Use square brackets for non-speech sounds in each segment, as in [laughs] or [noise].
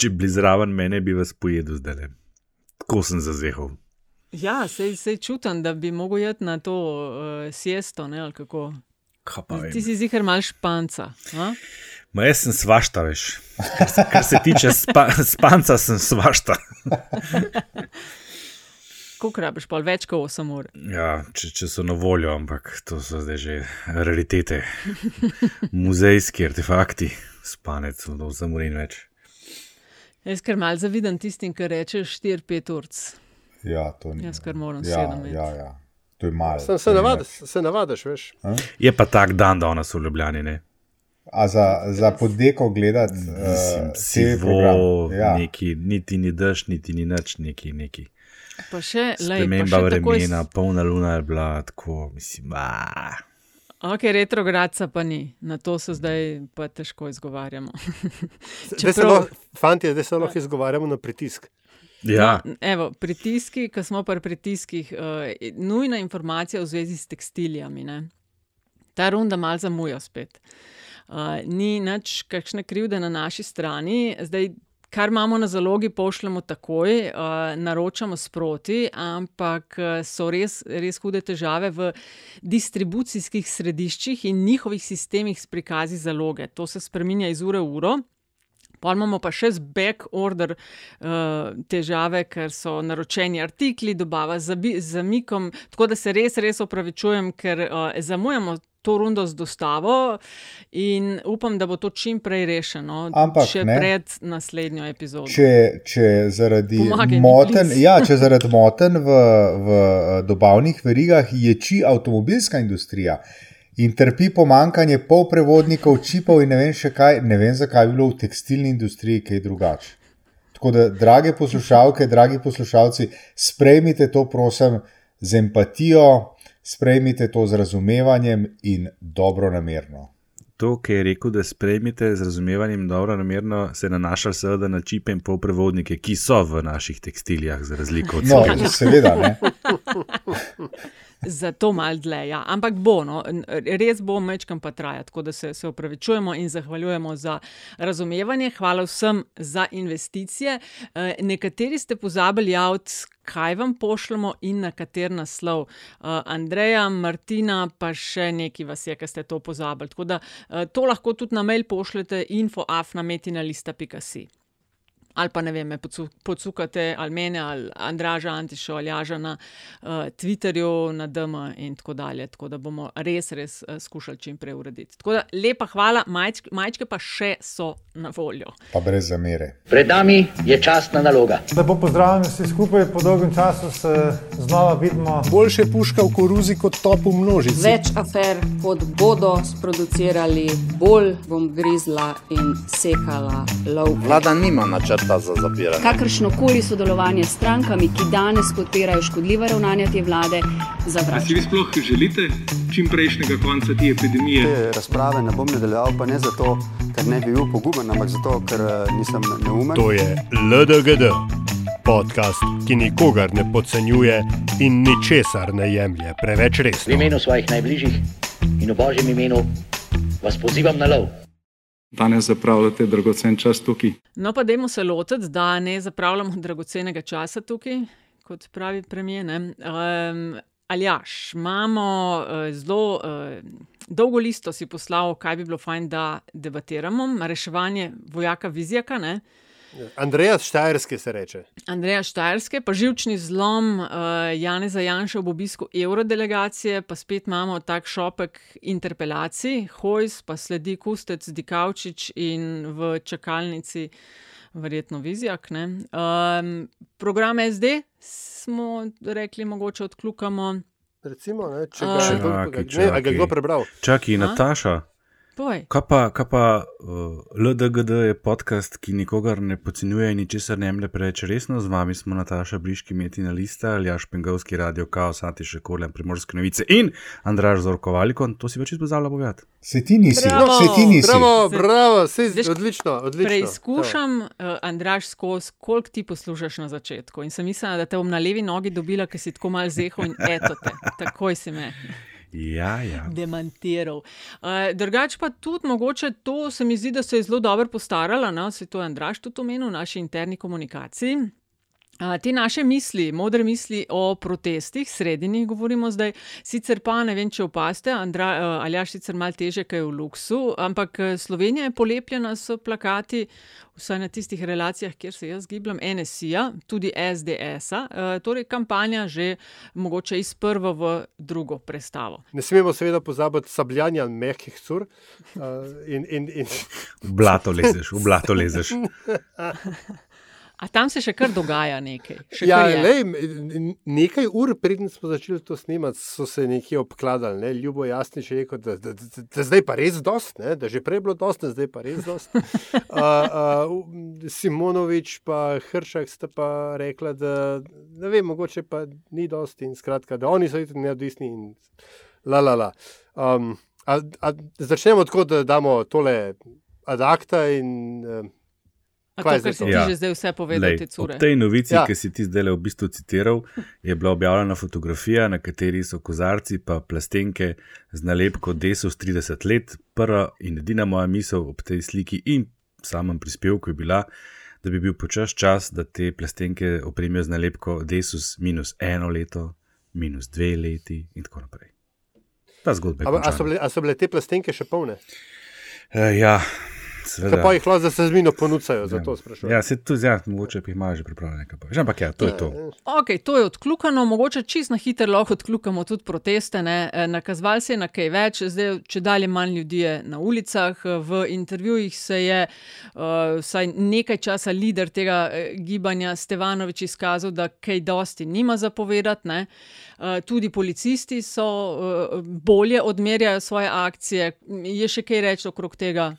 če bi zraven mene, bi vas pojedel zdaj. Tako sem zazehal. Ja, se, se čutim, da bi mogel jeti na to uh, siesto. Ne, Ti si zihar mal španca. A? Ma jaz sem svašta, veš. Kar, kar se tiče spa, spanca, sem svašta. [laughs] Kako rabiš, pa več kot 8 ur? Ja, če, če so na voljo, ampak to so zdaj že realitete. Muzejski artefakti, spanec, vsem ur in več. Jaz kar mal zavidam tistim, ki rečeš 4-5 ur. Ja, to ni. Jaz kar moram ja, sedem. ja, ja. To je malo. Se, se, navadiš, se navadiš, veš. Je pa tak dan, da ona so v Ljubljani. Ne? A za, za podeko gledati uh, Si TV program. vo, Ja. neki, niti ni dež, niti ni nič, neki, neki. Pa še, lej, pa Sprememba še takoj s- vremena, polna luna je bila tako, mislim, a. Ok, retrogradca pa ni, na to se zdaj pa težko izgovarjamo. Zdaj se Čeprav- lahko, fantje, zdaj se lahko izgovarjamo na pritisk. Ja, No, evo, pritiski, ko smo pri pritiskih, uh, nujna informacija v zvezi s tekstilijami. Ne? Ta runda malo zamuja spet. Uh, ni nič, kakšne krivde na naši strani. Zdaj, kar imamo na zalogi, pošljemo takoj, uh, naročamo sproti, ampak uh, so res, res hude težave v distribucijskih središčih in njihovih sistemih s prikazi zaloge. To se spreminja iz ure v uro. Pol imamo pa še z back order uh, težave, ker so naročeni artikli, dobava z zamikom. Tako da se res, res opravičujem, ker uh, zamujamo to rundo z dostavo in upam, da bo to čim prej rešeno. Ampak, še ne. pred naslednjo epizodo. Če, če zaradi Pomagaj moten, ja, če [laughs] zaradi moten v, v eh, dobavnih verigah ječi avtomobilska industrija in trpi pomankanje polprevodnikov, čipov in ne vem še kaj, ne vem, zakaj bi bilo v tekstilni industriji kaj drugače. Tako da, drage poslušalke, dragi poslušalci, sprejmite to, prosim, z empatijo, sprejmite to z razumevanjem in dobro namerno. to, kar je rekel, da sprejmite z razumevanjem dobro namerno, se nanaša seveda na čipe in polprevodnike, ki so v naših tekstilijah, za razliko od No, cepiv. seveda, ne. [laughs] Zato mal dlje. Ja. Ampak bo, no, res bo mečkam pa traja. Tako da se, se upravičujemo in zahvaljujemo za razumevanje. Hvala vsem za investicije. Eh, Nekateri ste pozabili javiti, kaj vam pošljemo in na kater naslov. Eh, Andreja, Martina, pa še neki vas je, ki ste to pozabili. Tako da eh, to lahko tudi na mail pošljete infoafnametina.si. Ali pa ne vem, me podsukate ali mene, ali Andraža, Antišo, ali Jaža na uh, Twitterju, na DM in tako dalje. Tako da bomo res, res uh, skušali čim prej urediti. Tako da lepa hvala, majčke, majčke pa še so na voljo. Pa brez zamere. Pred nami je častna naloga. Lepo pozdravljeni vsi skupaj, po dolgem času se znova vidimo. Boljše puška v koruzi kot top v množici. Več afer, kot bodo sproducirali, bolj bom grizla in sekala lov. Vlada nima načrta za zapiranje. Kakršno koli sodelovanje s strankami, ki danes podpirajo škodljiva ravnanja te vlade, Si zavračam. vi sploh želite čim prejšnjega konca te epidemije? Te razprave ne bom nadaljeval, pa ne zato, ker ne bi bil poguben, ampak zato, ker eh, nisem neumen. To je LDGD, podcast, ki nikogar ne podcenjuje in ničesar ne jemlje preveč V resno. imenu svojih najbližjih in v božjem imenu vas pozivam na lov. Danes zapravljate dragocen čas tukaj. No, pa dajmo se lotiti, da ne zapravljamo dragocenega časa tukaj, kot pravi premijer. Um, Aljaš, imamo uh, zelo uh, dolgo listo si poslal, kaj bi bilo fajn, da debatiramo. Reševanje vojaka Vizjaka, ne? Andreja Štajerski se reče. Andreja Štajerske, pa živčni zlom uh, Janeza Janša ob obisku eurodelegacije, pa spet imamo tak šopek interpelacij, Hojs, pa sledi Kustec, Dikavčič in v čakalnici verjetno Vizjak. ne. Um, program SD smo rekli, mogoče odkljukamo. Recimo, ne, če A. ga, Čakaj, ne, a ga kdo prebral. Čakaj? Nataša. Povej. Kaj pa, kaj pa uh, LDGD je podcast, ki nikogar ne podcenjuje in ničesar ne jemlje preveč resno. Z vami smo Nataša Briški, Metina Lista, Aljaš Pengovski, Radio Chaos, Antiše Korlen, Primorske novice in Andraž Zorkovalikon. To si pa čisto pozabila povedati. Se ti nisi, Bravo, se ti nisi. Bravo, Se- bravo, sej, Veš, odlično, odlično. Preizkušam, uh, Andraš, skozi koliko ti poslušaš na začetku. In sem mislila, da te bom na levi nogi dobila, ker si tako malo zehal in eto te, takoj si me. Ja, ja. demantiral. Uh, drugače pa tudi mogoče to se mi zdi, da se je zelo dobro postarala, no? se to je Andraš tudi omenil v naši interni komunikaciji. Te naše misli, modre misli o protestih, sredini govorimo zdaj, sicer pa ne vem, če opaste, Andra, uh, ali jaš sicer malo teže, kaj je v luksu, ampak eh, Slovenija je polepljena s plakati, vsaj na tistih relacijah, kjer se jaz gibljem, NSI-ja, tudi SDS-a, uh, torej kampanja že mogoče iz prvo v drugo prestavo. Ne smemo seveda pozabiti sabljanja mehkih cur. In, in, in... V blato lezeš, v blato lezeš. [laughs] A tam se še kar dogaja nekaj. Še Ja, kar lej, nekaj ur preden smo začeli to snemati, so se nekje obkladali. Ne? Ljubo jasni še rekel, da, da, da, da zdaj pa res dost, ne? da že prej bilo dost, da zdaj pa res dost. [laughs] Uh, uh, Simonovič pa Hršak sta pa rekla, da ne vem, mogoče pa ni dost in skratka, da oni so tudi neodvisni in la la la. Um, a, a začnemo tako, da damo tole adakta in uh, A kaj to, kar si ti že zdaj vse povedal, Lej, te cure. ob tej novici, Ja. ja. ki si ti zdaj v bistvu citiral, je bila objavljena fotografija, na kateri so kozarci pa plastenke z nalepko Desus 30 let. Prva in edina moja misel ob tej sliki in samem prispevku je bila, da bi bil počas čas, da te plastenke opremijo z nalepko Desus minus eno leto, minus dve leti in tako naprej. Ta zgodba je. A, a, so bile, a so bile te plastenke še polne? Eh, ja, seveda. pa jih lahko za sezmino ponucajo, zato sprašujem. Ja, se tudi, ja, mogoče jih imajo že pripravljene. veš, Ampak ja, to je to. Ok, to je odkljukano, mogoče čist na hiter lahko odkljukamo tudi proteste. Ne? E, Nakazval se je na kaj več, zdaj če dalje manj ljudi je na ulicah. V intervjujih se je uh, vsaj nekaj časa lider tega gibanja Stevanovič izkazal, da kaj dosti nima zapovedati. ne. Uh, tudi policisti so uh, bolje odmerjajo svoje akcije. Je še kaj reči okrog tega?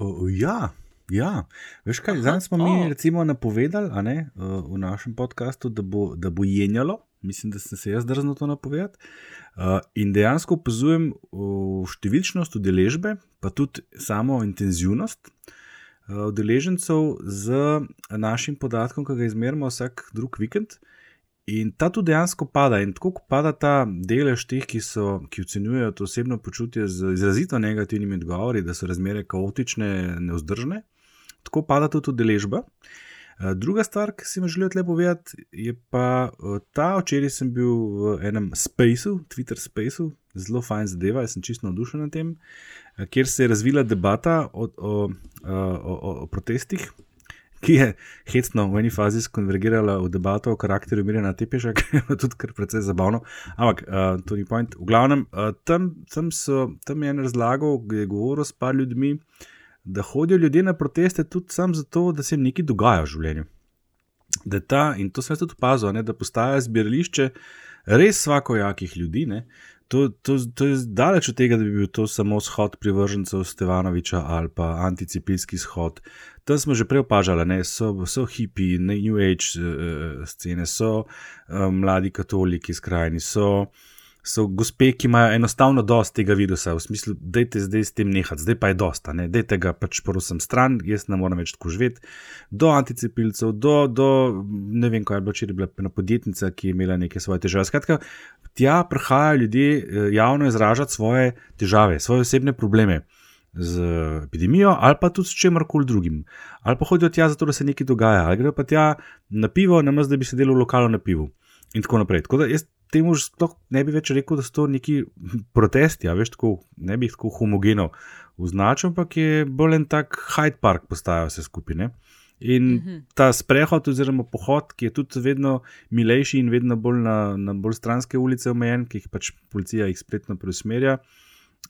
O, ja, ja. Veš kaj, zdaj smo mi recimo napovedali ne, v našem podkastu, da bo, da bo jenjalo. Mislim, da sem se jaz drznil to napovedati. Uh, in dejansko opazujem številčnost udeležbe, pa tudi samo intenzivnost udeležencev z našim podatkom, ki ga izmerimo vsak drug vikend. In ta tudi dejansko pada. In tako kot pada ta delež teh, ki, so, ki ocenjujejo to osebno počutje z izrazito negativnimi odgovori, da so razmere kaotične, neuzdržne, tako pada tudi udeležba. Eh, Druga stvar, ki sem jo želel tle povedati, je pa eh, ta, včeraj sem bil v enem spaceu, Twitter spaceu, zelo fajn zadeva, jaz sem čisto navdušen nad tem, eh, kjer se je razvila debata o, o, o, o, o protestih, ki je hecno v eni fazi skonvergirala v debato o karakteru Mirjana Tepeša, [laughs] ki je tudi kar precej zabavno. Ampak uh, to ni point. V glavnem, uh, tam, tam, so, tam je en razlagal, je govoril s par ljudmi, da hodijo ljudje na proteste tudi sam zato, da se jim nekaj dogaja v življenju. Da ta, in to sem tudi opazil, ne, da postaja zbirališče res svakojakih ljudi. Ne. To, to, to je daleč od tega, da bi bil to samo shod privržencev Stevanoviča ali pa anticepilski shod. Tam smo že prej opažali, da so, so hipi, ne New Age uh, scene, so uh, mladi katoliki skrajni, so, so gospe, ki imajo enostavno dosti tega virusa, v smislu, da je zdaj s tem nehati, zdaj pa je dosta, da je tega pač prosim stran, jaz ne morem več tako živeti. Do anticepilcev, do, do ne vem, kaj je bilo, če je bila ena podjetnica, ki je imela neke svoje težave. Skratka, tja prihajajo ljudje eh, javno izražati svoje težave, svoje osebne probleme. Z epidemijo, ali pa tudi s čemkoli drugim, ali pa hodijo tja zato, da se nekaj dogaja, ali pa tja na pivo, namesto da bi sedeli v lokalu na pivu, in tako naprej. Tako da jaz temu že sploh ne bi več rekel, da so to neki protesti, a veš, tako, ne bi jih tako homogeno označil, ampak je bolj en tak Hyde Park postaja vse skupine. In mm -hmm. ta sprehod, oziroma pohod, ki je tudi vedno milejši in vedno bolj na, na bolj stranske ulice omejen, ki jih pač policija jih spletno preusmerja,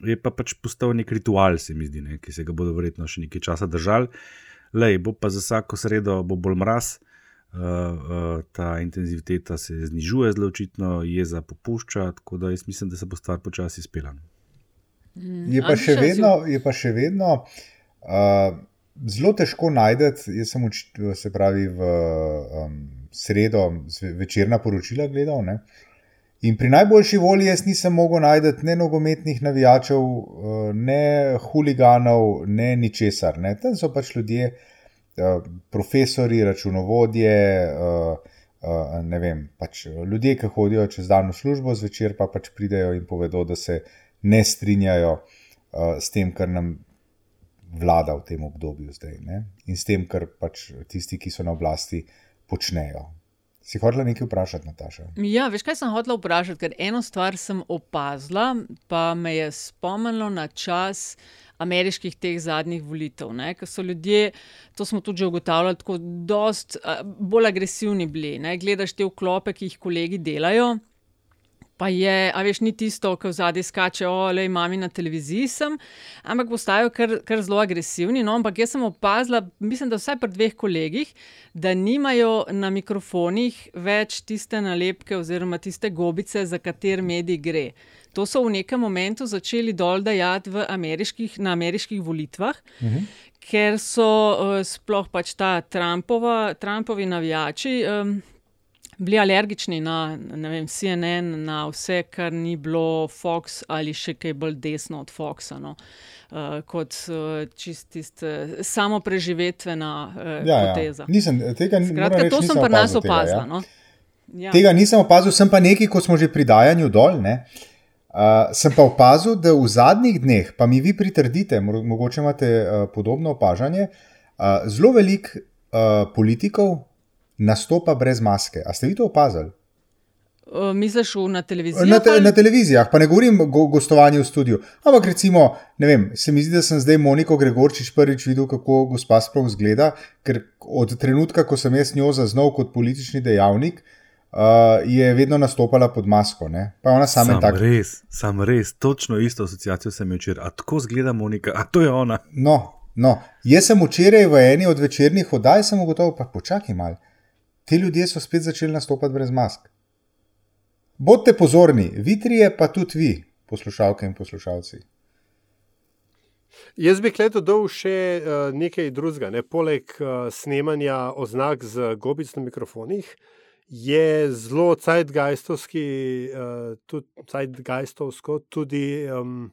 je pa pač postal nek ritual, se mi zdi, ne, ki se ga bodo verjetno še nekaj časa držali. Lej, bo pa za vsako sredo bo bolj mraz, uh, uh, ta intenziviteta se znižuje zelo očitno, jeza popušča, tako da jaz mislim, da se bo stvar počasi spela. Je pa še vedno, je pa še vedno uh, zelo težko najti. Jaz sem uč, se pravi v um, sredo večerna poročila gledal. Ne? In pri najboljši volji jaz nisem mogel najti ne nogometnih navijačev, ne huliganov, ne ničesar. Ne? Tam so pač ljudje, uh, profesori, računovodje, uh, Uh, ne vem, pač ljudje, ki hodijo čez dan v službo, zvečer pa pač pridejo in povedo, da se ne strinjajo s tem, kar nam vlada v tem obdobju zdaj ne? in s tem, kar pač tisti, ki so na oblasti, počnejo. Si hodila nekaj vprašati, Nataša? Ja, veš, kaj sem hodila vprašati, ker eno stvar sem opazila, pa me je spomnilo na čas. Ameriških teh zadnjih volitev, ker so ljudje, to smo tudi ugotavljali, tako dost, bolj agresivni bili. Ne? Gledaš te vklope, ki jih kolegi delajo, pa je, a veš, ni tisto, ki v zadnji skače, ole, mami na televiziji sem, ampak postajajo kar, kar zelo agresivni. No, ampak jaz sem opazila, mislim, da vsaj pri dveh kolegih, da nimajo na mikrofonih več tiste nalepke oziroma tiste gobice, za kater medij gre. To so v nekem momentu začeli dol dajati ameriških, na ameriških volitvah, mhm. ker so uh, sploh pač ta Trumpova, Trumpovi navijači. Um, bili alergični na vem, CNN, na vse, kar ni bilo Fox ali še kaj bolj desno od Foxa. No. Uh, kot uh, čist uh, samo preživetvena uh, ja, poteza. Ja. Nisem, tega Skratka, reč, to sem pri nas opazil. Ja. No. Ja. Tega nisem opazil, sem pa nekaj, ko smo že pri dajanju dol. Uh, sem pa opazil, da v zadnjih dneh, pa mi vi pritrdite, mogoče imate uh, podobno opažanje, uh, zelo veliko uh, politikov, nastopa brez maske. A ste vi to opazili? Misliš na televiziji? Na, te, na televizijah, pa ne govorim o go, gostovanju v studiu. Ampak recimo, ne vem, se mi zdi, da sem zdaj Moniko Gregorčič prvič videl, kako gospa sploh zgleda, ker od trenutka, ko sem jaz njo zaznal kot politični dejavnik, uh, je vedno nastopala pod masko. Ne? Pa ona sama sam tak... res, sam res, točno isto asociacijo sem imel včeraj. A tako zgleda Monika, a to je ona. No, no. jaz sem včeraj v eni od večernih oddaj, sem ugotovil, pa počakaj malo ti ljudje so spet začeli nastopati brez mask. Bodite pozorni, vi trije, pa tudi vi, poslušalke in poslušalci. Jaz bi gledal dol še uh, nekaj drugega. Ne? Poleg uh, snemanja oznak z gobic na mikrofonih, je zelo cajtgeistovski, uh, tudi cajtgeistovsko, tudi um,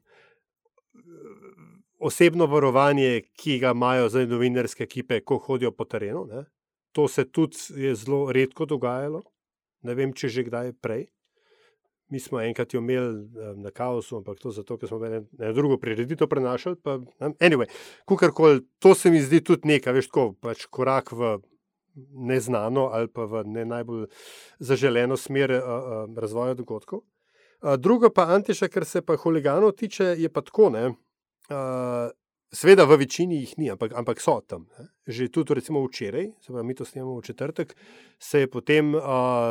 osebno varovanje, ki ga imajo zdaj novinarske ekipe, ko hodijo po terenu. Ne? To se tudi je zelo redko dogajalo, ne vem, če že kdaj prej. Mi smo enkrat imeli na kaosu, ampak to zato, ker smo eno ne, drugo prireditev prenašali. Pa, anyway, kukorkoli, to se mi zdi tudi nekaj, veš, tako, pač korak v neznano ali pa v ne najbolj zaželeno smer a, a, razvoja dogodkov. A, drugo pa, Antiša, kar se pa huliganov tiče, je pa tako. Ne, a, Sveda v večini jih ni, ampak, ampak so tam. Ne. Že tudi recimo včeraj, se pravi, mi to snemamo v četrtek, se je potem, uh,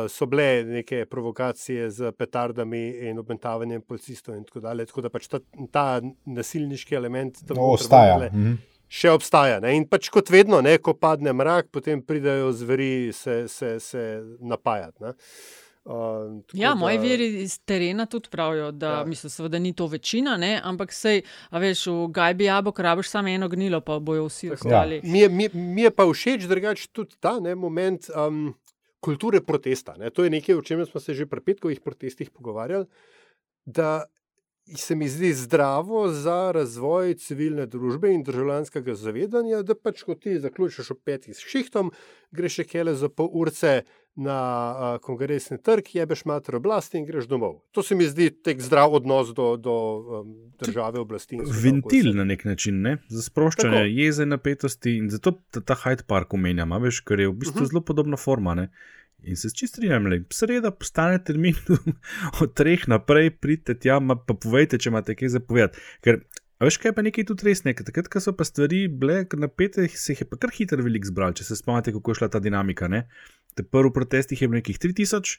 so bile neke provokacije z petardami in obmentavanjem policistov in tako dalje. Tako da pač ta, ta nasilniški element tam no, ostaja. Vendarle, mhm. Še obstaja. Ne. In pač kot vedno, ne, ko padne mrak, potem pridajo zveri se, se, se napajati. Ne. Uh, ja, da... moji veri iz terena tudi pravijo, da ja. mislim, seveda, ni to večina, ne? ampak sej, veš, v Gajbi jabolk rabiš samo eno gnilo, pa bojo vsi ostali. Ja. Mi, mi, mi je pa všeč, drugače tudi ta ne, moment um, kulture protesta. Ne? To je nekaj, o čemer smo se že pri petkovih protestih pogovarjali. Da se mi zdi zdravo za razvoj civilne družbe in državljanskega zavedanja, da pač, ko ti zaključiš ob petih šihtom, greš še kele za pol urce na kongresni trg, jebeš mater oblasti in greš domov. To se mi zdi tek zdrav odnos do, do um, države oblasti. Ventil na nek način, ne? za sproščanje Tako. jeze, napetosti in zato ta, ta Hyde Park omenjam, veš, ker je v bistvu uh mhm. -huh. zelo podobna forma. Ne? In se čistrijam, da sreda postane termin [laughs] od treh naprej, pridite tja, pa povejte, če imate kaj zapovedati. Ker, veš, kaj pa nekaj tudi res nekaj. Takrat, ko so pa stvari bile napete, se jih je pa kar hitro velik zbral, če se spomnite, kako je šla ta dinamika. Ne? Te prvi protesti je bilo nekih 3000,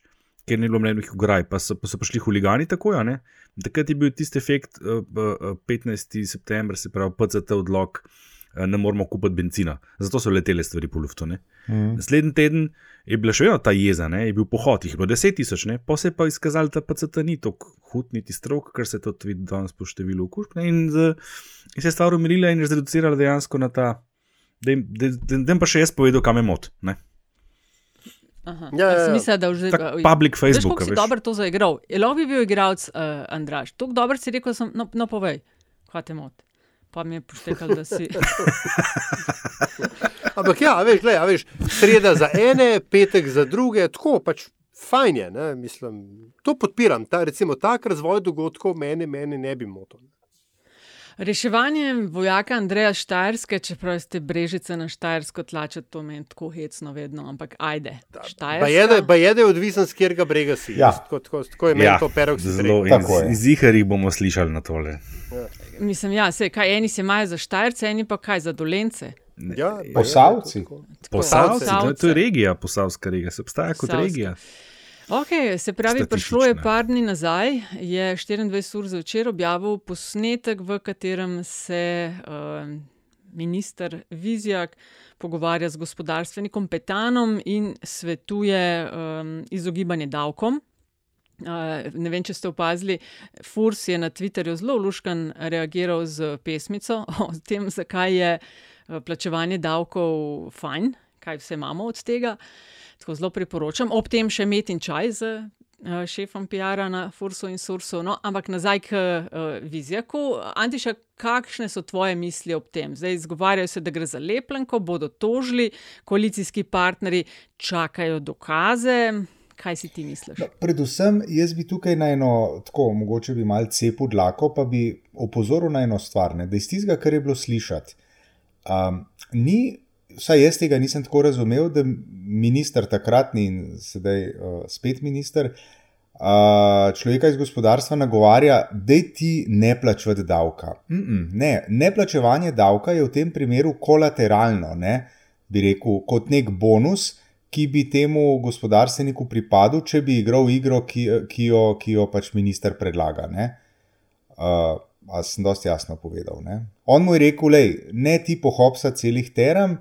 ker ni bilo mlenih ograj, pa so, pa so prišli huligani tako, ne. Takrat je bil tisti efekt uh, uh, 15. september, se pravi, PCT odlog. Eh, ne moramo kupiti benzina. Zato so letele stvari po luftu. Mm. Naslednji teden je bila še ena ta jeza, ne? je bil pohod, jih je bilo 10 tisoč, pa se je pa izkazalo, da PCT ni tako hud, niti strok, kar se to vidi danes po številu okužb. In, in se je stvar umirila in zreducirala dejansko na ta, da jim pa še jaz povedal, kam je mot. Ne? Ja, ja, ja. Mislim, da je že public Facebook. Veš, kako si dobro to zaigral. Je lahko bi bil igralec uh, Andraš. Tako dobro si rekel, sem, no, no povej, kaj te moti pa mi je poštekal, da si. [laughs] Ampak ja, veš, gled, veš, sreda za ene, petek za druge, tako pač fajn je. Ne? Mislim, to podpiram. Ta, recimo, tak razvoj dogodkov meni, meni ne bi motil. Reševanje vojaka Andreja Štajerske, čeprav ste brežice na Štajersko tlačete, to meni tako hecno vedno, ampak ajde. Pa je, da je odvisen, z kjer ga brega si. Ja. Tako, tako, tako je meni Ja, to perok zelo Tako je. iz, iz Iharih bomo slišali na tole. Mislim, ja, se, kaj eni se imajo za Štajerce, eni pa kaj za dolence. Ja, pa je, Posavci. Posavci, to, to je regija, posavska regija, se obstaja kot Posavska. regija. Ok, se pravi, prišlo je par dni nazaj, je 24 ur zvečer objavil posnetek, v katerem se uh, minister Vizjak pogovarja z gospodarstvenikom Petanom in svetuje um, izogibanje davkom. Uh, ne vem, če ste opazili, Furs je na Twitterju zelo luškan reagiral z pesmico [laughs] o tem, zakaj je uh, plačevanje davkov fajn, kaj vse imamo od tega. Tako zelo priporočam. Ob tem še met in čaj z uh, šefom PR-a na Fursu in Sursu. No, ampak nazaj k uh, Vizjaku. Antiša, kakšne so tvoje misli ob tem? Zdaj izgovarjajo se, da gre za lepljenko, bodo tožili, koalicijski partnerji čakajo dokaze. Kaj si ti misliš? No, predvsem jaz bi tukaj na eno, tako mogoče bi mal cepil dlako, pa bi opozoril na eno stvar, ne, da iz tistega, kar je bilo slišati, um, ni, vsaj jaz tega nisem tako razumel, da minister takratni in sedaj uh, spet minister. Uh, človeka iz gospodarstva nagovarja, da ti ne plačuješ davka. Mm -mm, ne, neplačevanje davka je v tem primeru kolateralno, ne, bi rekel, kot nek bonus, ki bi temu gospodarstveniku pripadal, če bi igral igro, ki, ki, jo, ki jo pač minister predlaga. Ne. Uh, a sem dosti jasno povedal. Ne. On mu je rekel, lej, ne ti pohopsa celih teram,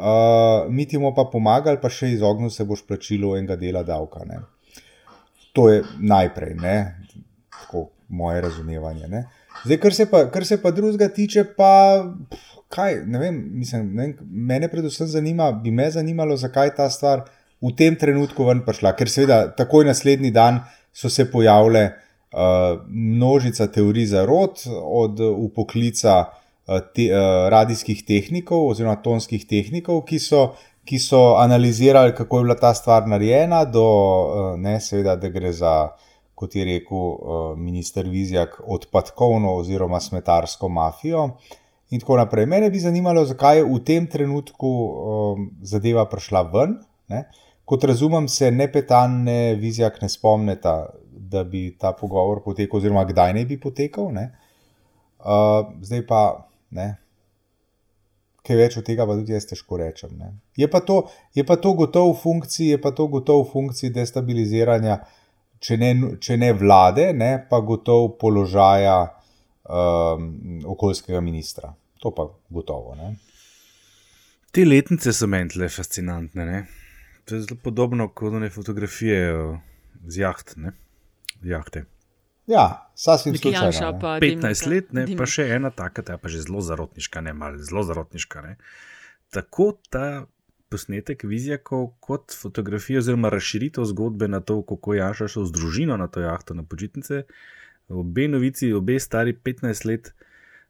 uh, mi ti bomo pa pomagali, pa še izognil se boš plačilu enega dela davka. Ne. To je najprej, ne, tako moje razumevanje. Ne. Zdaj, kar se pa, kar se pa drugega tiče, pa pf, kaj, ne vem, mislim, ne vem, mene predvsem zanima, bi me zanimalo, zakaj ta stvar v tem trenutku ven prišla, ker seveda takoj naslednji dan so se pojavile uh, množica teorij zarot, od upoklica uh, te, uh, radijskih tehnikov oziroma tonskih tehnikov, ki so, ki so analizirali, kako je bila ta stvar narejena, do uh, ne, seveda, da gre za, kot je rekel uh, minister Vizjak, odpadkovno oziroma smetarsko mafijo. In tako naprej. Mene bi zanimalo, zakaj je v tem trenutku um, zadeva prišla ven. Ne? Kot razumem, se ne petan, ne vizijak ne spomnita, da bi ta pogovor potekal, oziroma kdaj naj bi potekal. Ne? Uh, zdaj pa ne. Kaj več od tega, pa tudi jaz težko rečem. Ne? Je pa to, je pa to gotovo v funkciji, je pa to gotovo v funkciji destabiliziranja, če ne, če ne vlade, ne, pa gotovo položaja um, okoljskega ministra. To pa gotovo. Ne? Te letnice so meni tle fascinantne. Ne? To je zelo podobno kot one fotografije o, z jaht, ne? jahte. Ja, sasvim Neki slučajno. Ne. pa 15 Dimka- let, ne, pa Dimka. še ena taka, ta pa že zelo zarotniška, ne malo zelo zarotniška. Ne. Tako ta posnetek Vizjakov kot fotografija, oziroma razširitev zgodbe na to, kako je Janša šel z družino na to jahto na počitnice. Obe novici, obe stari 15 let,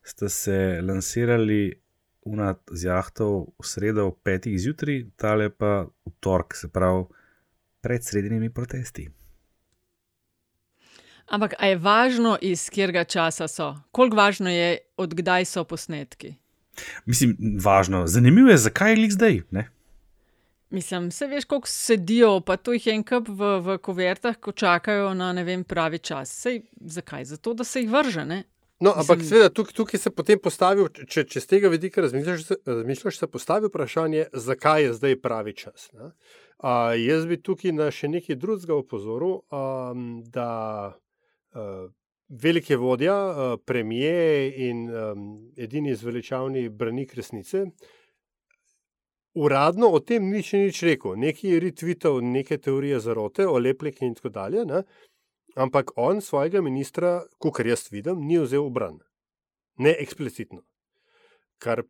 sta se lansirali una z jahto v sredo ob 5 zjutraj, tale pa v torek, se pravi pred srednjimi protesti. Ampak a je važno, iz katerega časa so? Koliko važno je, odkdaj so posnetki? Mislim, važno, zanimivo je, zakaj je lik zdaj. Ne? Mislim, se veš, koliko sedijo, pa to jih en kup v, v kuvertah, ko čakajo na ne vem pravi čas. Sej, zakaj? Zato, da se jih vrže. Ne? No, ampak Mislim- seveda tukaj, tukaj se potem postavi, če, če z tega vidika razmišljaš, razmišljaš, se postavi vprašanje, zakaj je zdaj pravi čas. ne. A, jaz bi tukaj na še nekaj drugega opozoril, um, da velike vodja, premije in edini zveličavni branik resnice. Uradno o tem ni še nič rekel, nekaj je retweetal, neke teorije zarote, o lepljih in tako dalje. Ne? Ampak on svojega ministra, kot jaz vidim, ni vzel v bran. Ne eksplicitno. Kar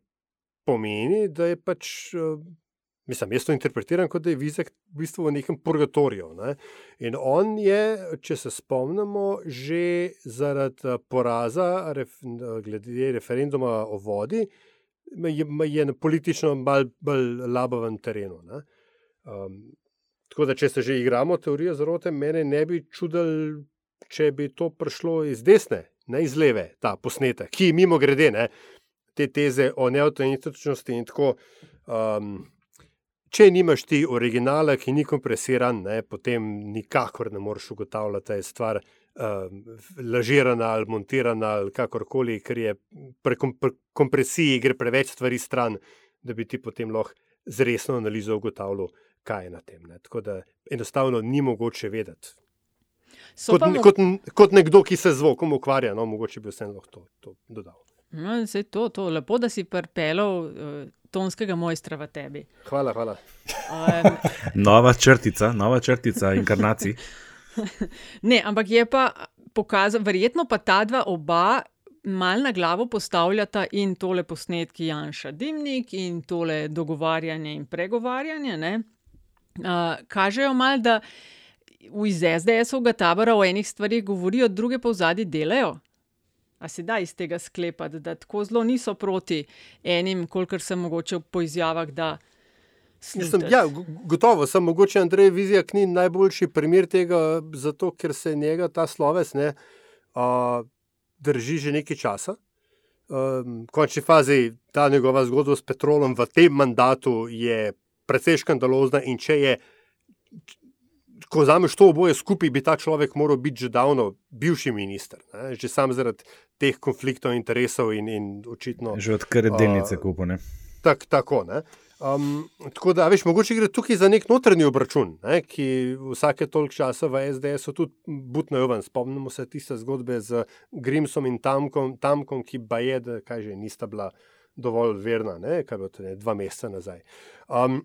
pomeni, da je pač, mislim, jaz to interpretiram kot da je Vizek v bistvu v nekem purgatoriju. Ne? In on je, če se spomnimo, že zaradi eh, poraza ref, glede referenduma o vodi, je, je na politično bolj, bolj laboven terenu. Um, tako da, če se že igramo teorijo zarote, mene ne bi čudil, če bi to prišlo iz desne, ne iz leve, ta posnetek, ki mimo grede, ne, te teze o neautentičnosti in tako. Um, Če nimaš ti originala, ki ni kompresiran, ne, potem nikakor ne moreš ugotavljati, da je stvar uh, lažirana ali montirana ali kakorkoli, ker je pri kom kompresiji gre preveč stvari stran, da bi ti potem lahko z resno analizo ugotavljal, kaj je na tem. Ne. Tako da enostavno ni mogoče vedeti. Kot, kot, kot nekdo, ki se z zvokom ukvarja, no, mogoče bi vseeno lahko to, to dodal. No, to, to. Lepo, da si pripeljal uh, tonskega mojstra v tebi. Hvala, hvala. Um, [laughs] nova črtica, nova črtica inkarnacij. [laughs] ne, ampak je pa pokazal, verjetno pa ta dva oba. Mal na glavo postavljata in tole posnetki Janša Dimnik in tole dogovarjanje in pregovarjanje. Uh, kažejo mal, da iz SDS-ovega tabora o enih stvarih govorijo, druge pa v zadnji delajo. A se da iz tega sklepati, da tako zelo niso proti enim, kolikor se mogoče po izjavah. Mislim, ja, gotovo, sem mogoče Andrej Vizijak ni najboljši primer tega, zato ker se njega ta sloves ne uh, drži že nekaj časa. Um, v končni fazi ta njegova zgodba s petrolom v tem mandatu je precej škandalozna in če je ko vzameš to oboje skupaj, bi ta človek moral biti že davno bivši minister, ne? že sam zaradi teh konfliktov interesov in, in očitno. Že odkar je delnice uh, kupone. Tak, tako. Um, tako da, veš, mogoče gre tukaj za nek notrni obračun, ne? ki vsake toliko časa v SDS-u tudi butno ven. Spomnimo se tiste zgodbe z Grimsom in Tamkom, Tamkom ki pa je, da kaže, nista bila dovolj verna, ne? kaj bo to ne, dva meseca nazaj. Um,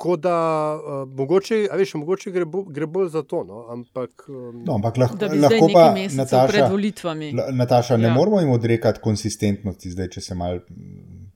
Tako da, uh, mogoče, veš, mogoče gre, bo, gre bolj za to. No? Ampak, um, no, ampak lah, lahko pa Nataša, pred volitvami. Nataša, ne ja. moramo jim odrekati konsistentnosti, zdaj, če se mal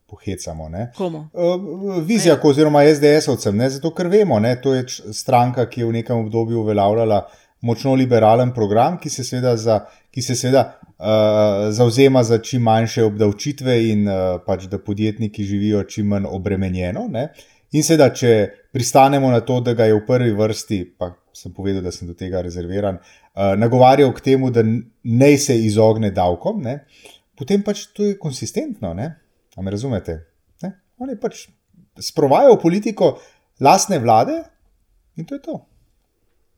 pohecamo. Komu? Uh, Vizija, oziroma SDS-ovcem, zato ker vemo, da to je stranka, ki je v nekem obdobju uveljavljala močno liberalen program, ki se seveda, za, ki se seveda uh, zauzema za čim manjše obdavčitve in uh, pač, da podjetniki živijo čim manj obremenjeno. Ne? In seveda, če pristanemo na to, da ga je v prvi vrsti, pa sem povedal, da sem do tega rezerviran, uh, nagovarjal k temu, da naj se izogne davkom, ne? potem pač to je konsistentno. Ne? A me razumete? Ne? Oni pač sprovajajo politiko lastne vlade in to je to.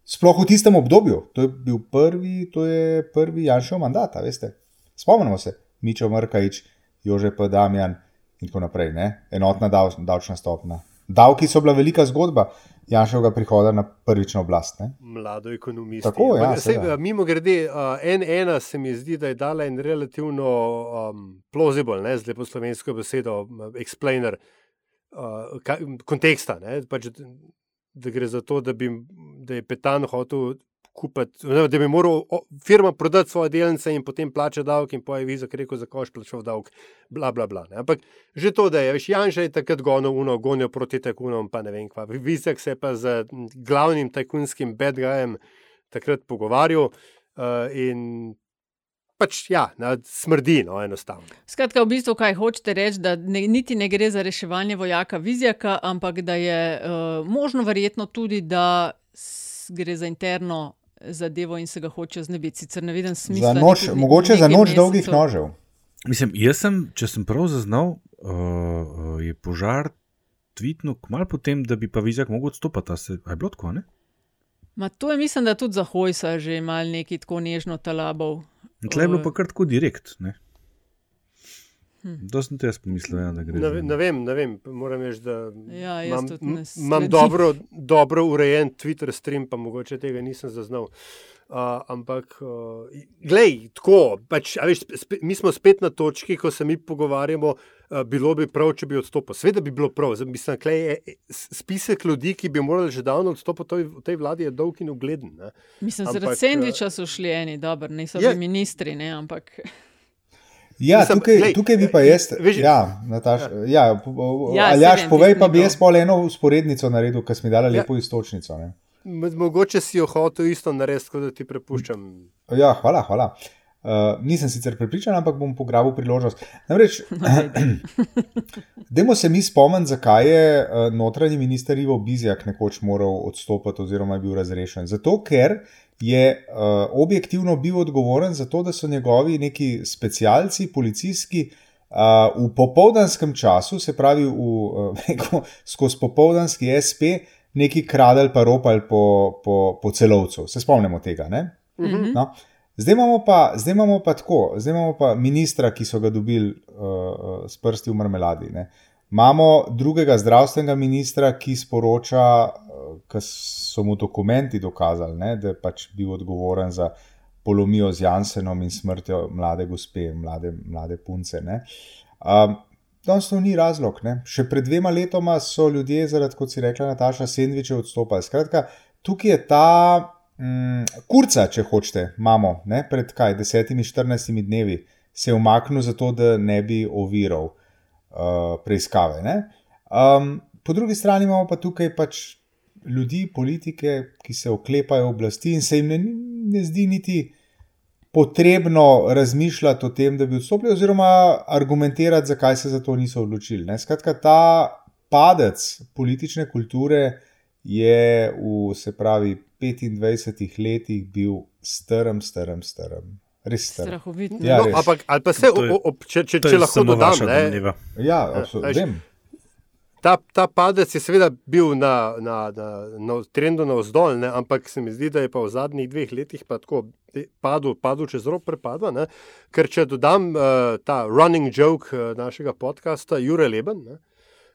Sploh v tistem obdobju, to je bil prvi, to je prvi Janšov mandat, veste. Spomnimo se, Mičo Mrkajič, Jože P. Damjan in tako naprej, ne? enotna davčna stopna. Davki so bila velika zgodba Janšovega prihoda na prvično oblast. Ne? Mlado ekonomist. Tako je. Ja, mimo grede, uh, en ena se mi zdi, da je dala en relativno um, plausible, ne, zdaj po slovensko besedo, explainer uh, ka, konteksta. Ne, pač, da gre za to, da, bi, da je Petan hotel kupiti, da bi moral firma prodati svoje delnice in potem plačati davek, in poje viza, ker reko, za koš plačal davek, bla, bla, bla. Ne. Ampak že to, da je, veš, Janša je takrat gonil uno, gonil proti tajkunom, pa ne vem kva. Vizek se je pa z glavnim tajkunskim bedgajem takrat pogovarjal uh, in Pač, ja, smrdi, no, enostavno. Skratka, v bistvu, kaj hočete reči, da ne, niti ne gre za reševanje vojaka Vizjaka, ampak da je uh, možno, verjetno tudi, da gre za interno zadevo in se ga hoče znebiti. Sicer ne vidim smisla. Za noč, mogoče za noč dolgih nožev. Mislim, jaz sem, če sem prav zaznal, uh, je požar tvitnil kmalo potem, da bi pa vizjak mogel odstopiti. Se, je bilo tako, ne? Ma to je, mislim, da tudi za hojsa že mal neki tako nežno talabov. Tle je bilo pa kar tako direkt, ne? Hm. To sem jaz pomislil, ja, da gre to. Ne vem, ne vem, moram reči, da ja, imam, imam dobro, dobro urejen Twitter stream, pa mogoče tega nisem zaznal. Uh, ampak, uh, glej, tako, pač, veš, spe, mi smo spet na točki, ko se mi pogovarjamo, uh, bilo bi prav, če bi odstopil. Sveda bi bilo prav, mislim, da je spisek ljudi, ki bi morali že davno odstopiti v tej vladi, je dolg in ugleden. Ne? Mislim, da zaradi sendviča so šli eni, dobro, niso bili ministri, ne, ampak. Ja, Mislim, tukaj, lej, tukaj bi pa jaz, veš, ja, Nataš, ja. Ja, ja, Aljaš, povej pa bi jaz pol eno usporednico naredil, ker si mi dala lepo ja. istočnico. Ne. Mogoče si jo hotel isto narediti, kot da ti prepuščam. Ja, hvala, hvala. Uh, nisem sicer pripričan, ampak bom pograbil priložnost. Namreč, [laughs] [clears throat] dajmo se mi spomniti, zakaj je uh, notranji minister Ivo Bizjak nekoč moral odstopiti oziroma je bil razrešen. Zato, ker je uh, objektivno bil odgovoren za to, da so njegovi neki specialci, policijski, uh, v popoldanskem času, se pravi, v, [laughs] uh, skozi popoldanski SP, neki kradel pa ropal po, po, po celovcu. Se spomnimo tega. Mm -hmm. no? Zdaj imamo, pa, zdaj imamo pa tako, zdaj imamo pa ministra, ki so ga dobili uh, s prsti v marmeladi. Ne? Imamo drugega zdravstvenega ministra, ki sporoča, ker so mu dokumenti dokazali, ne, da je pač bil odgovoren za polomijo z Jansenom in smrtjo mlade gospe, mlade, mlade punce. Um, Danes to ni razlog. Ne? Še pred dvema letoma so ljudje, zaradi, kot si rekla, Nataša, sendviče odstopali. Skratka, tukaj je ta mm, kurca, če hočete, imamo ne? pred kaj, desetimi, štirinajstimi dnevi, se je umaknil zato, da ne bi oviral uh, preiskave. Um, po drugi strani imamo pa tukaj pač ljudi, politike, ki se oklepajo oblasti in se jim ne, ne zdi niti potrebno razmišljati o tem, da bi odstopili, oziroma argumentirati, zakaj se za to niso odločili. Ne? Skratka, ta padec politične kulture je v, se pravi, 25 letih bil strm, strm, strm. Res strahovito. Ja, no, ampak, ali pa se, je, ob, če, če, če lahko dodam, ne? Ja, absolutno ta, ta padec je seveda bil na, na, na, na trendu navzdol, ne? ampak se mi zdi, da je pa v zadnjih dveh letih tako padel, padel čez rob prepada. Ne? Ker če dodam uh, ta running joke uh, našega podcasta, Jure Leben. Ne?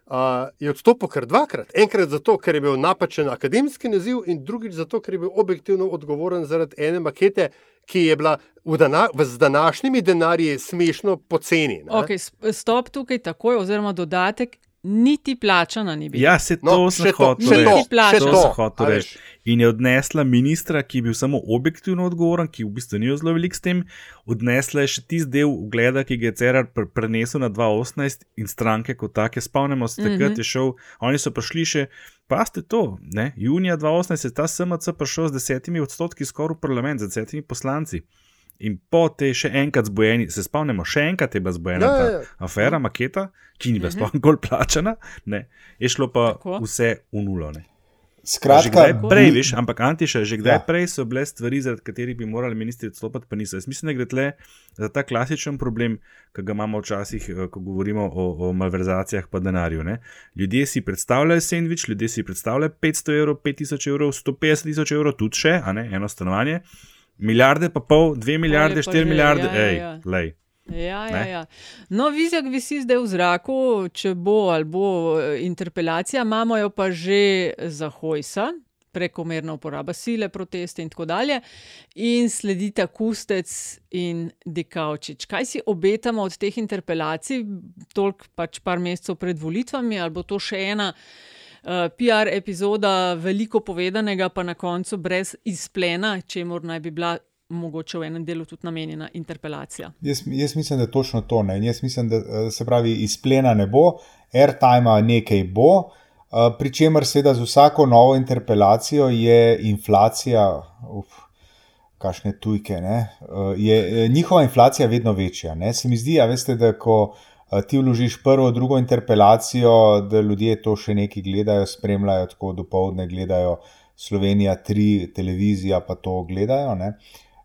Uh, je odstopil kar dvakrat. Enkrat zato, ker je bil napačen akademski naziv, in drugič zato, ker je bil objektivno odgovoren zaradi ene makete, ki je bila v, dana, v današnjimi denarji smešno poceni. Okay, stop tukaj takoj, oziroma dodatek niti plačana ni bila. Ja, se to no, sem hotel reči. In je odnesla ministra, ki je bil samo objektivno odgovoren, ki v bistvu ni zelo velik s tem, odnesla je še tisti del ugleda, ki ga je Cerar prenesel na 2018 in stranke kot take. Spomnimo se, takrat mm -hmm. je šel, oni so prišli še. Pa ste to, ne? junija 2018 je ta SMC prišel z desetimi odstotki skoraj v parlament, z desetimi poslanci. In po tej še enkrat zbojeni, se spomnimo, še enkrat je bila zbojena ja, ta ja, ja. afera, maketa, ki ni bila sploh bolj plačana, ne, je šlo pa Tako. vse v nulo. Ne. Skratka, prej, viš, ampak Antiša, že kdaj ja. prej so bile stvari, zaradi katerih bi morali ministri odstopiti, pa niso. Jaz mislim, da gre tle za ta klasičen problem, ki ga imamo včasih, eh, ko govorimo o, o malverzacijah pa denarju. Ne. Ljudje si predstavljajo sendvič, ljudje si predstavljajo 500 evrov, 5000 evrov, 150 tisoč evrov, tudi še, a ne eno stanovanje milijarde, pa pol, dve milijarde, štiri milijarde, ja, ej, ja. lej. Ja, ja, ja. No, vizija visi zdaj v zraku, če bo ali bo eh, interpelacija, imamo jo pa že za hojsa, prekomerna uporaba sile, proteste in tako dalje. In sledita Kustec in Dikaučič. Kaj si obetamo od teh interpelacij, toliko pač par mesecev pred volitvami, ali bo to še ena? Eh, PR epizoda, veliko povedanega, pa na koncu brez izplena, če mora naj bi bila. Mogoče v enem delu tudi namenjena interpelacija. Jaz, jaz mislim, da je točno to. Ne. Jaz mislim, da eh, se pravi, izplena ne bo, airtime nekaj bo, uh, pri čemer seveda z vsako novo interpelacijo je inflacija, uf, kašne tujke, uh, je njihova inflacija vedno večja. Ne. Se mi zdi, a veste, da ko uh, ti vložiš prvo, drugo interpelacijo, da ljudje to še nekaj gledajo, spremljajo, tako do povdne gledajo Slovenija, tri televizija pa to gledajo. Ne.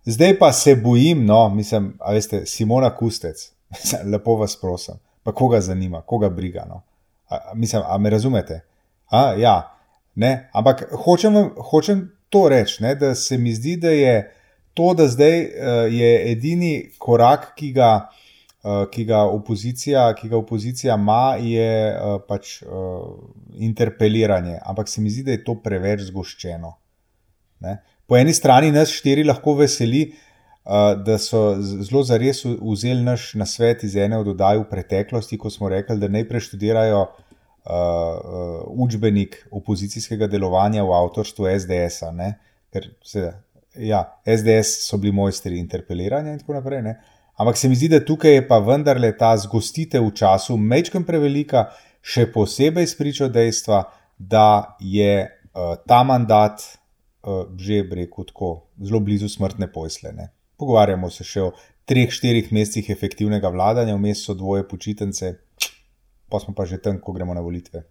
Zdaj pa se bojim, no, mislim, a veste, Simona Kustec, [laughs] lepo vas prosim, pa koga zanima, koga briga. No. A, mislim, a me razumete? A, ja, ne, ampak hočem, hočem to reči, ne, da se mi zdi, da je to, da zdaj uh, je edini korak, ki ga. Eh, ki ga opozicija, ki ga opozicija ima, je uh, pač uh, interpeliranje. Ampak se mi zdi, da je to preveč zgoščeno. Ne? Po eni strani nas štiri lahko veseli, da so zelo zares vzeli naš nasvet iz ene od oddaj v preteklosti, ko smo rekli, da naj preštudirajo uh, uh, učbenik opozicijskega delovanja v avtorstvu SDS. Ker se, ja, SDS so bili mojstri interpeliranja in tako naprej. Ne? Ampak se mi zdi, da tukaj je pa vendarle ta zgostitev v času mečkim prevelika, še posebej spričo dejstva, da je uh, ta mandat uh, že rekel tako zelo blizu smrtne poslene. Pogovarjamo se še o treh, štirih mesecih efektivnega vladanja, vmes so dvoje počitnice, pa smo pa že tam, ko gremo na volitve.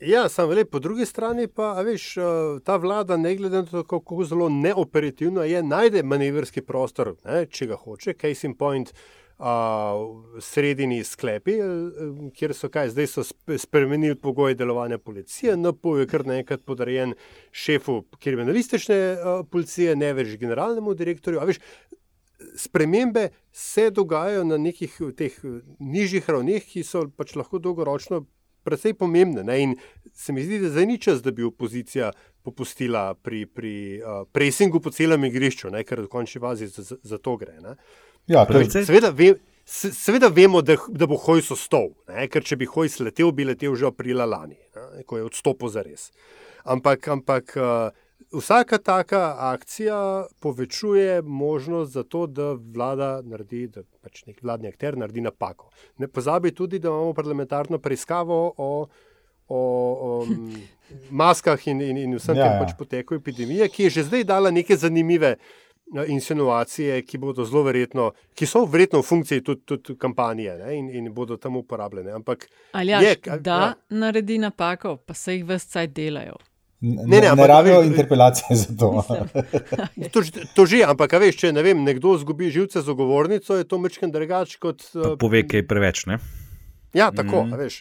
Ja, sam vele, po drugi strani pa, veš, ta vlada, ne glede na to, kako zelo neoperativna je, najde manevrski prostor, ne, če ga hoče, case in point, uh, sredini sklepi, kjer so kaj, zdaj so spremenili pogoje delovanja policije, NPO je kar naenkrat podarjen šefu kriminalistične uh, policije, ne več generalnemu direktorju. Veš, spremembe se dogajajo na nekih teh nižjih ravneh, ki so pač lahko dolgoročno precej pomembne. Ne? In se mi zdi, da zdaj ni čas, da bi opozicija popustila pri, pri uh, presingu po celem igrišču, ne? ker v končni fazi za, za, za to gre. Ne? Ja, to je seveda. Ve, Seveda vemo, da, da bo Hojs ostal, ker če bi Hojs letel, bi letel že aprila lani, ne, ko je odstopil za res. Ampak, ampak uh, vsaka taka akcija povečuje možnost za to, da vlada naredi, da pač nek vladni akter naredi napako. Ne pozabi tudi, da imamo parlamentarno preiskavo o, o, o [laughs] maskah in, in, in vsem, ja, kar ja. pač poteka epidemija, ki je že zdaj dala neke zanimive. Insinuacije, ki bodo zelo verjetno, ki so verjetno v funkciji tudi, tudi kampanje ne, in, in bodo tam uporabljene. Ampak, Ali je, da ja. naredi napako, pa se jih vse cajt delajo. Ne, ne, ne rabijo interpelacije za to. [laughs] to. To že, ampak veš, če ne vem, nekdo zgubi živce z ogovornico, je to mečken drugač kot. Uh, pove, kaj je preveč. Ne? Ja, tako, mm. veš.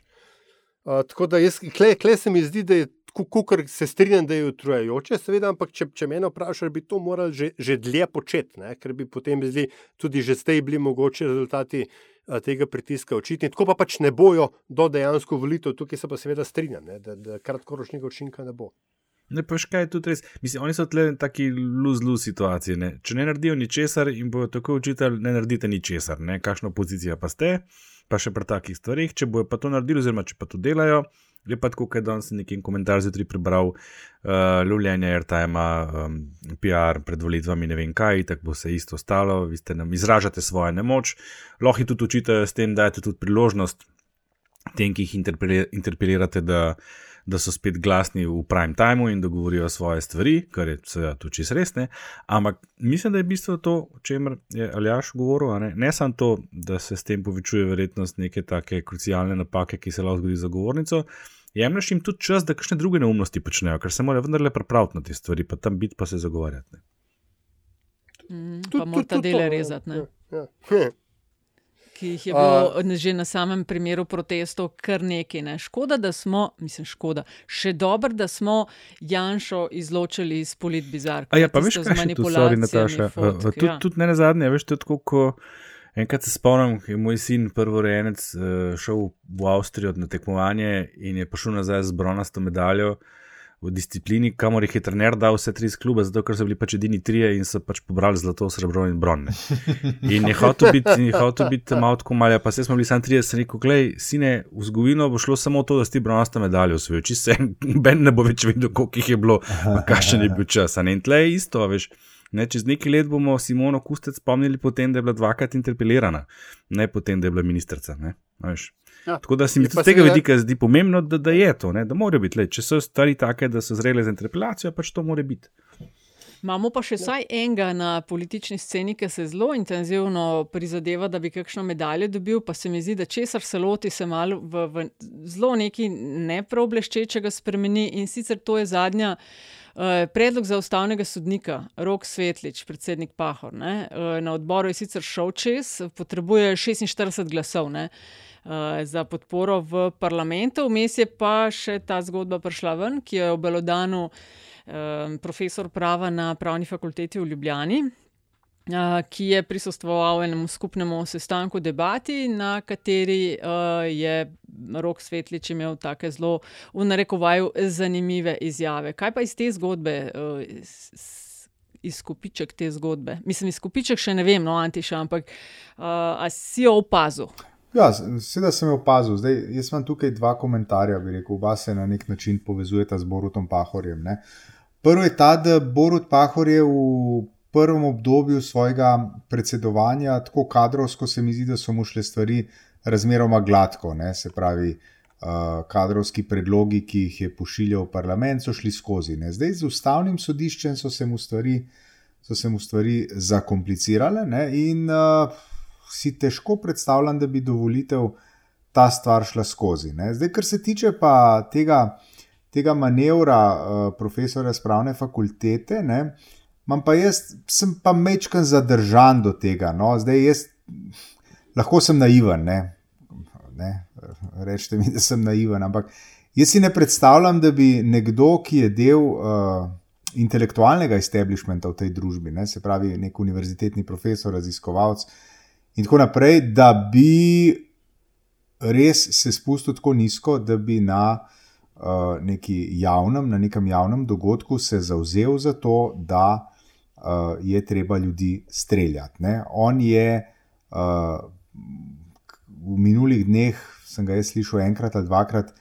Uh, tako da jaz, kle, kle se mi zdi, da je kukar se strinjam, da je utrujajoče, seveda, ampak če, če me vprašaš, bi to morali že, že dlje početi, ne? ker bi potem zdi, tudi že zdaj bili mogoče rezultati tega pritiska očitni. Tako pa pač ne bojo do dejansko volitev, tukaj se pa seveda strinjam, ne? da, da kratkoročnega učinka ne bo. Ne, pa še kaj je tudi res. Mislim, oni so tle taki luzlu situacije. Ne? Če ne naredijo ničesar in bojo tako učitelj, ne naredite ničesar, ne? kakšno pozicijo pa ste, pa še pri takih stvarih. Če bojo pa to naredili, oziroma če pa to delajo, je pa tako, da sem nekaj komentar zjutraj prebral, uh, luljenje airtime, um, PR pred volitvami, ne vem kaj, tako bo se isto stalo, vi ste nam izražate svojo nemoč, lahko jih tudi učite s tem, da dajete tudi priložnost tem, ki jih interpelirate, da da so spet glasni v prime timeu in da govorijo svoje stvari, kar je seveda tudi čisto res. Ne? Ampak mislim, da je bistvo to, o čemer je Aljaš govoril. Ne? ne samo to, da se s tem povečuje verjetnost neke take krucialne napake, ki se lahko zgodi za govornico. Jemliš jim tudi čas, da kakšne druge neumnosti počnejo, ker se morajo vendarle pripraviti na te stvari, pa tam biti pa se zagovarjati. Mm, pa morate dele rezati. Ja, ja ki jih je bilo uh, že na samem primeru protestov kar nekaj. Ne. Škoda, da smo, mislim, škoda, še dobro, da smo Janšo izločili iz polit bizarka. Ja, pa veš, kaj je to, sorry, Nataša. Tudi ja. tud ne na zadnje, veš, tudi tako, ko enkrat se spomnim, je moj sin, prvorejenec, eh, šel v Avstrijo na tekmovanje in je prišel nazaj z bronasto medaljo v disciplini, kamor jih je trener dal vse tri klube, zato ker so bili pač edini trije in so pač pobrali zlato, srebro in bronne. In je hotel biti, hotel biti malo tako malja, pa se smo bili samo trije, sem rekel, gledaj, sine, v zgodovino bo šlo samo to, da si bronasto medaljo osvojil, če se ben ne bo več videl, koliko jih je bilo, kakšen je bil čas. In tle je isto, veš. Ne, čez nekaj let bomo Simono Kustec spomnili, potem, da je bila dvakrat interpelirana, ne potem, da je bila ministrica. Ja. Tako da se mi z tega vidika zdi pomembno, da, da je to, ne? da mora biti. Le. Če so stvari take, da so zrele za interpelacijo, pač to mora biti. Imamo pa še vsaj enega na politični sceni, ki se zelo intenzivno prizadeva, da bi kakšno medaljo dobil, pa se mi zdi, da česar se loti, se malo v, v zelo nekaj neprobleščečega spremeni in sicer to je zadnja. Uh, predlog za ustavnega sodnika, Rok Svetlič, predsednik Pahor, ne, uh, na odboru je sicer šel čez, potrebuje 46 glasov. Ne. Eh, za podporo v parlamentu. Vmes je pa še ta zgodba prišla ven, ki jo je obelodano eh, profesor prava na pravni fakulteti v Ljubljani. Uh, ki je prisostvoval enemu skupnemu sestanku, debati, na kateri je Rok Svetlič imel tako zelo, v narekovaju, zanimive izjave. Kaj pa iz te zgodbe, uh, izkupiček te zgodbe? Mislim, izkupiček še ne vem, no, Antiša, ampak si jo opazil? Ja, seveda sem jo opazil. Zdaj, jaz imam tukaj dva komentarja, bi rekel, oba se na nek način povezujeta z Borutom Pahorjem. Ne. Prvo je ta, da Borut Pahor je v prvem obdobju svojega predsedovanja tako kadrovsko, se mi zdi, da so mu šle stvari razmeroma gladko. Ne. Se pravi, uh, kadrovski predlogi, ki jih je pošiljal v parlament, so šli skozi. Ne. Zdaj z ustavnim sodiščem so se mu stvari so se mu stvari zakomplicirale ne, in uh, si težko predstavljam, da bi do volitev ta stvar šla skozi. Ne. Zdaj, kar se tiče pa tega, tega manevra uh, profesora spravne fakultete, ne, imam pa jaz, sem pa mečken zadržan do tega. No. Zdaj, jaz lahko sem naiven, ne. ne. Rečete mi, da sem naiven, ampak jaz si ne predstavljam, da bi nekdo, ki je del. Uh, intelektualnega establishmenta v tej družbi, ne, se pravi, nek univerzitetni profesor, raziskovalec in tako naprej, da bi res se spustil tako nizko, da bi na uh, neki javnem, na nekem javnem dogodku se zauzel za to, da uh, je treba ljudi streljati. Ne. On je uh, v minulih dneh, sem ga jaz slišal enkrat ali dvakrat.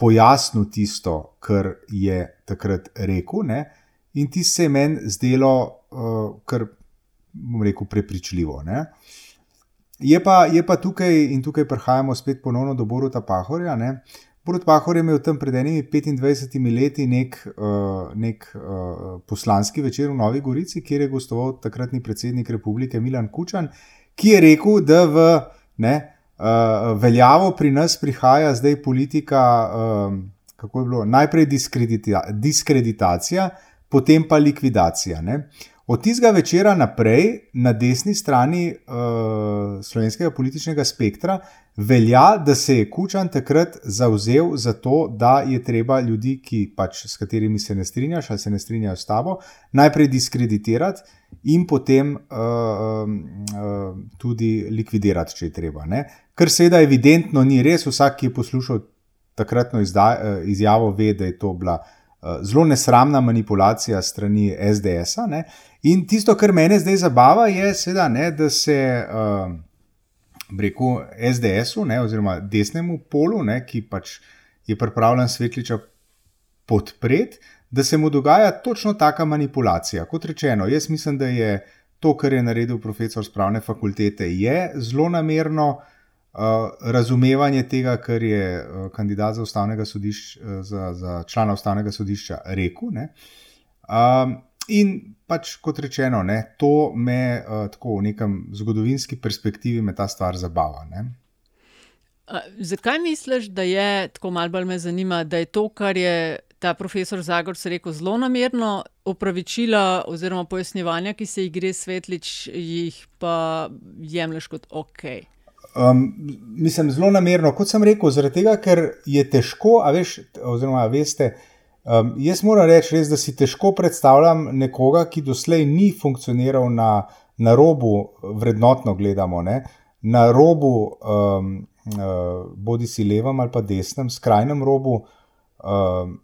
Pojasnil tisto, kar je takrat rekel, ne? In ti se je meni zdelo, uh, kar bom rekel, prepričljivo. Je pa, je pa tukaj, in tukaj prihajamo spet ponovno do Boruta Pahorja. Ne? Borut Pahor je imel tam pred enimi 25 leti nek, uh, nek uh, poslanski večer v Novi Gorici, kjer je gostoval takratni predsednik republike Milan Kučan, ki je rekel, da v ne, uh, veljavo pri nas prihaja zdaj politika, uh, kako je bilo, najprej diskredita, diskreditacija potem pa likvidacija. Ne? Od tistega večera naprej, na desni strani uh, slovenskega političnega spektra, velja, da se je Kučan takrat zauzel za to, da je treba ljudi, ki pač s katerimi se ne strinjaš ali se ne strinjajo s tabo, najprej diskreditirati in potem uh, uh, tudi likvidirati, če je treba. Ne? Kar seveda evidentno ni res, vsak, ki je poslušal takratno izjavo, ve, da je to bila. Eh, zelo nesramna manipulacija strani SDS-a. In tisto, kar mene zdaj zabava, je, seveda, ne, da se uh, reko SDS-u, oziroma desnemu polu, ne, ki pač je pripravljen svetliča podpreti, da se mu dogaja točno taka manipulacija. Kot rečeno, jaz mislim, da je to, kar je naredil profesor spravne fakultete, zelo namerno. Uh, razumevanje tega, kar je uh, kandidat za, sodišč, uh, za, za člana ustavnega sodišča rekel. Um, in pač kot rečeno, ne, to me uh, tako v nekem zgodovinski perspektivi ta stvar zabava. Uh, zakaj misliš, da je tako malo bolj me zanima, da je to, kar je ta profesor Zagorc rekel, zelo namerno opravičila oziroma pojasnjevanja, ki se jih gre svetlič, jih pa jemliš kot ok. Um, mislim, zelo namerno, kot sem rekel, zaradi tega, ker je težko, a veš, oziroma, veste, um, jaz moram reči, res, da si težko predstavljam nekoga, ki doslej ni funkcioniral na, na robu, vrednotno gledamo, ne? na robu, um, uh, bodi si levem ali pa desnem, skrajnem robu um,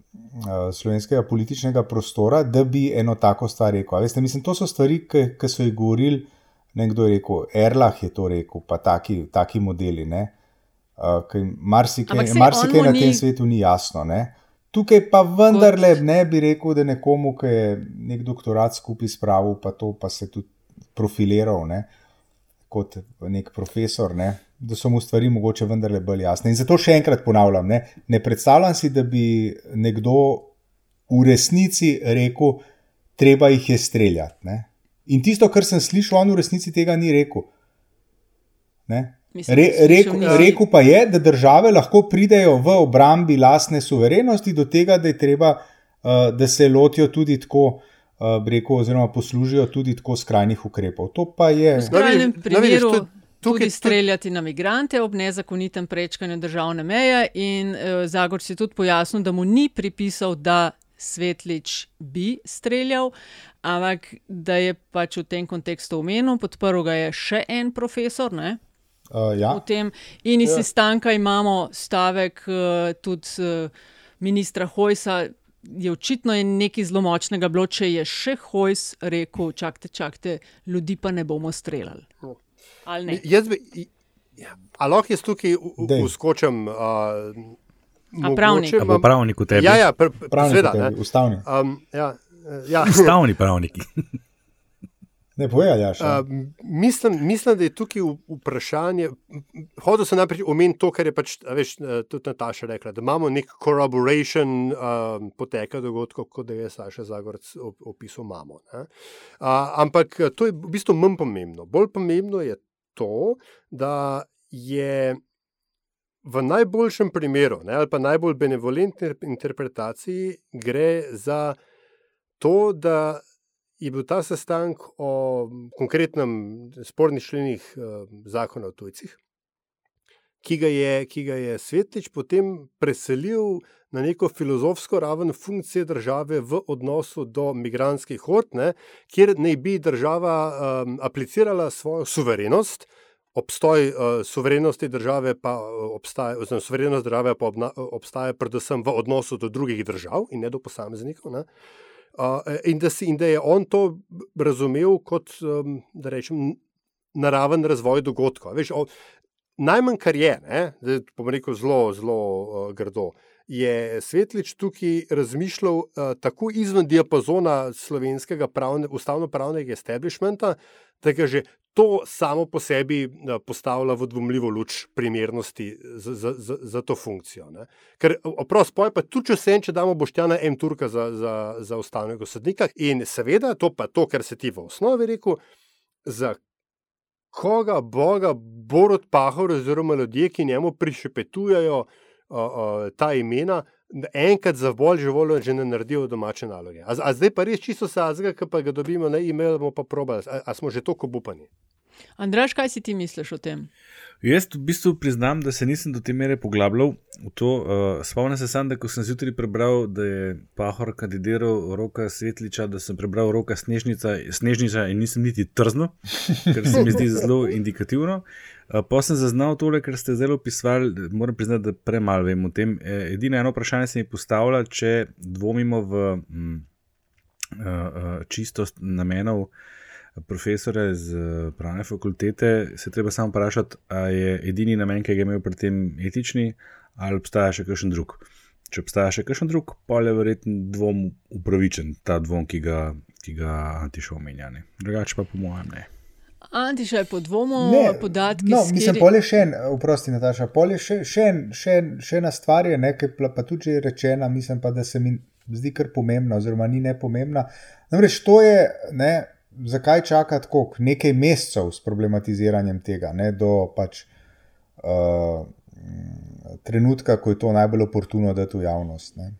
uh, slovenskega političnega prostora, da bi eno tako stvar rekel. Veste, mislim, to so stvari, ki so jih govorili nekdo je rekel, Erlah je to rekel, pa taki, taki modeli. Uh, Marsikaj marsi na tem ni... svetu ni jasno. Ne? Tukaj pa vendarle ne bi rekel, da nekomu, ki je nek doktorat skupaj spravil, pa to pa se tudi profiliral ne? kot nek profesor, ne? da so mu stvari mogoče vendarle bolj jasne. In zato še enkrat ponavljam, ne, ne predstavljam si, da bi nekdo v resnici rekel, treba jih je streljati. In tisto, kar sem slišal, on v resnici tega ni rekel. Mislim, Re, rekel, rekel pa je, da države lahko pridejo v obrambi lastne suverenosti do tega, da je treba, uh, da se lotijo tudi tako, uh, rekel, oziroma poslužijo tudi tako skrajnih ukrepov. To pa je. V skrajnem primeru. Tudi streljati na migrante ob nezakonitem prečkanju državne meje, in uh, Zagor si tudi pojasnil, da mu ni pripisal, da Svetlič bi streljal, ampak da je pač v tem kontekstu omenil, podprl ga je še en profesor. Uh, ja. tem, in iz ja. sestanka imamo stavek uh, tudi uh, ministra Hojsa. Je očitno je nekaj zelo močnega bilo, če je še Hojs rekel: čakajte, čakajte, ljudi pa ne bomo streljali. Jaz bi, ja, lahko jaz tukaj uskočim. Uh, Pravnik. Mogoče, pravnik v tebi. Ja, ja, pr, pr, pravnik sveda, tebi, ustavni. Um, ja, ja. Ustavni pravniki. [laughs] Ne povej, ja. Uh, mislim, mislim, da je tukaj vprašanje. Hodil sem najprej omeniti to, kar je pač, veš, tudi Nataša rekla, da imamo nek corroboration uh, poteka dogodkov, kot da je Saša Zagorc opisal mamo. Uh, ampak to je v bistvu manj pomembno. Bolj pomembno je to, da je v najboljšem primeru, ne, ali pa najbolj benevolentni interpretaciji, gre za to, da je bil ta sestanek o konkretnem spornih členih uh, zakona o tujcih, ki ga, je, ki ga je Svetlič potem preselil na neko filozofsko raven funkcije države v odnosu do migranskih hod, ne, kjer naj bi država um, aplicirala svojo suverenost. Obstoj uh, suverenosti države pa obstaja, oziroma suverenost države pa obna, obstaja predvsem v odnosu do drugih držav in ne do posameznikov. Ne. Uh, in, da si, in da je on to razumel kot um, rečem, naraven razvoj dogodkov. Veš, o, najmanj, kar je, da bom rekel zelo, zelo uh, grdo, je Svetlič tukaj razmišljal uh, tako izven diapazona slovenskega pravne, ustavno-pravnega establishmenta, da ga že to samo po sebi eh, postavlja v dvomljivo luč primernosti za, za, za, za to funkcijo. Ne. Ker, oprost, poj pa tudi, če se en, če damo Boštjana M. Turka za, za, za ustavnega sodnika in seveda to pa to, kar se ti v osnovi rekel, za koga Boga Borod Pahor oziroma ljudje, ki njemu prišepetujejo uh, uh, ta imena, enkrat za bolj živelo že ne naredijo domače naloge. A, a zdaj pa res čisto sazga, ki pa ga dobimo na e-mail, bomo pa probali. A, a smo že tako obupani? Andraš, kaj si ti misliš o tem? Jaz v bistvu priznam, da se nisem do te mere poglabljal v to. Uh, spomnim se sam, da ko sem zjutraj prebral, da je Pahor kandidiral roka Svetliča, da sem prebral roka Snežnica, Snežnica in nisem niti trzno, ker se mi zdi zelo indikativno. Uh, pa sem zaznal tole, kar ste zelo opisali, moram priznati, da premalo vem o tem. E, edino eno vprašanje se mi postavlja, če dvomimo v mm, uh, uh, čistost namenov profesore z eh, pravne fakultete, se treba samo vprašati, ali je edini namen, ki ga imajo pri tem etični, ali obstaja še kakšen drug. Če obstaja še kakšen drug, pa je verjetno dvom upravičen, ta dvom, ki ga, ki ga Antiša omenja. Drugače pa po mojem ne. Antiša je po dvomu, podatki. No, mislim, skiri... pol je še en, vprosti, Nataša, pol je še, še, en, še, en, še ena stvar, nekaj pa tudi že rečena, mislim pa, da se mi zdi kar pomembna, oziroma ni nepomembna. Namreč to je, ne, zakaj čakati koliko, nekaj mesecev s problematiziranjem tega, ne, do pač, uh, trenutka, ko je to najbolj oportuno, da je to javnost. Ne.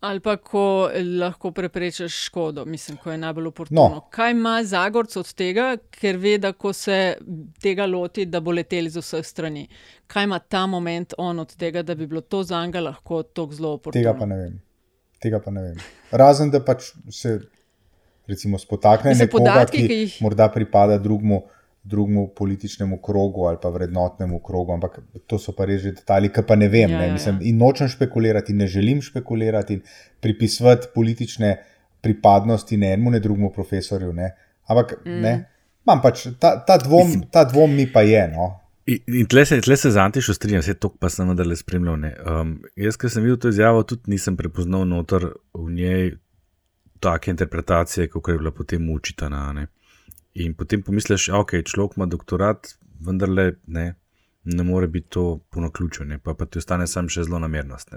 Ali pa ko lahko preprečiš škodo, mislim, ko je najbolj oportuno. No. Kaj ima Zagorc od tega, ker ve, da ko se tega loti, da bo letel z vseh strani? Kaj ima ta moment on od tega, da bi bilo to za njega lahko tako zelo oportuno? Tega pa ne vem. Tega pa ne vem. Razen da pač se recimo, spotakne nekoga, podatki, ki jih... morda pripada drugmu, drugmu političnemu krogu ali pa vrednotnemu krogu, ampak to so pa res že detajli, ki pa ne vem. Ja, ne? Ja, Mislim, ja. In nočem špekulirati, ne želim špekulirati in pripisovati politične pripadnosti ne enemu, ne drugemu profesorju. Ne? Ampak mm. ne. Imam pač ta, ta, dvom, ta dvom mi pa je. No? In tle se, tle se z Antišo strinjam, vse to pa sem vendarle spremljal. Um, jaz, ki sem videl to izjavo, tudi nisem prepoznal noter v njej take interpretacije, kot je bila potem učitana. In potem pomisliš, da okay, človek ima doktorat, vendar le ne, ne more biti to po naključju, pa, pa ti ostane samo še zelo namernost.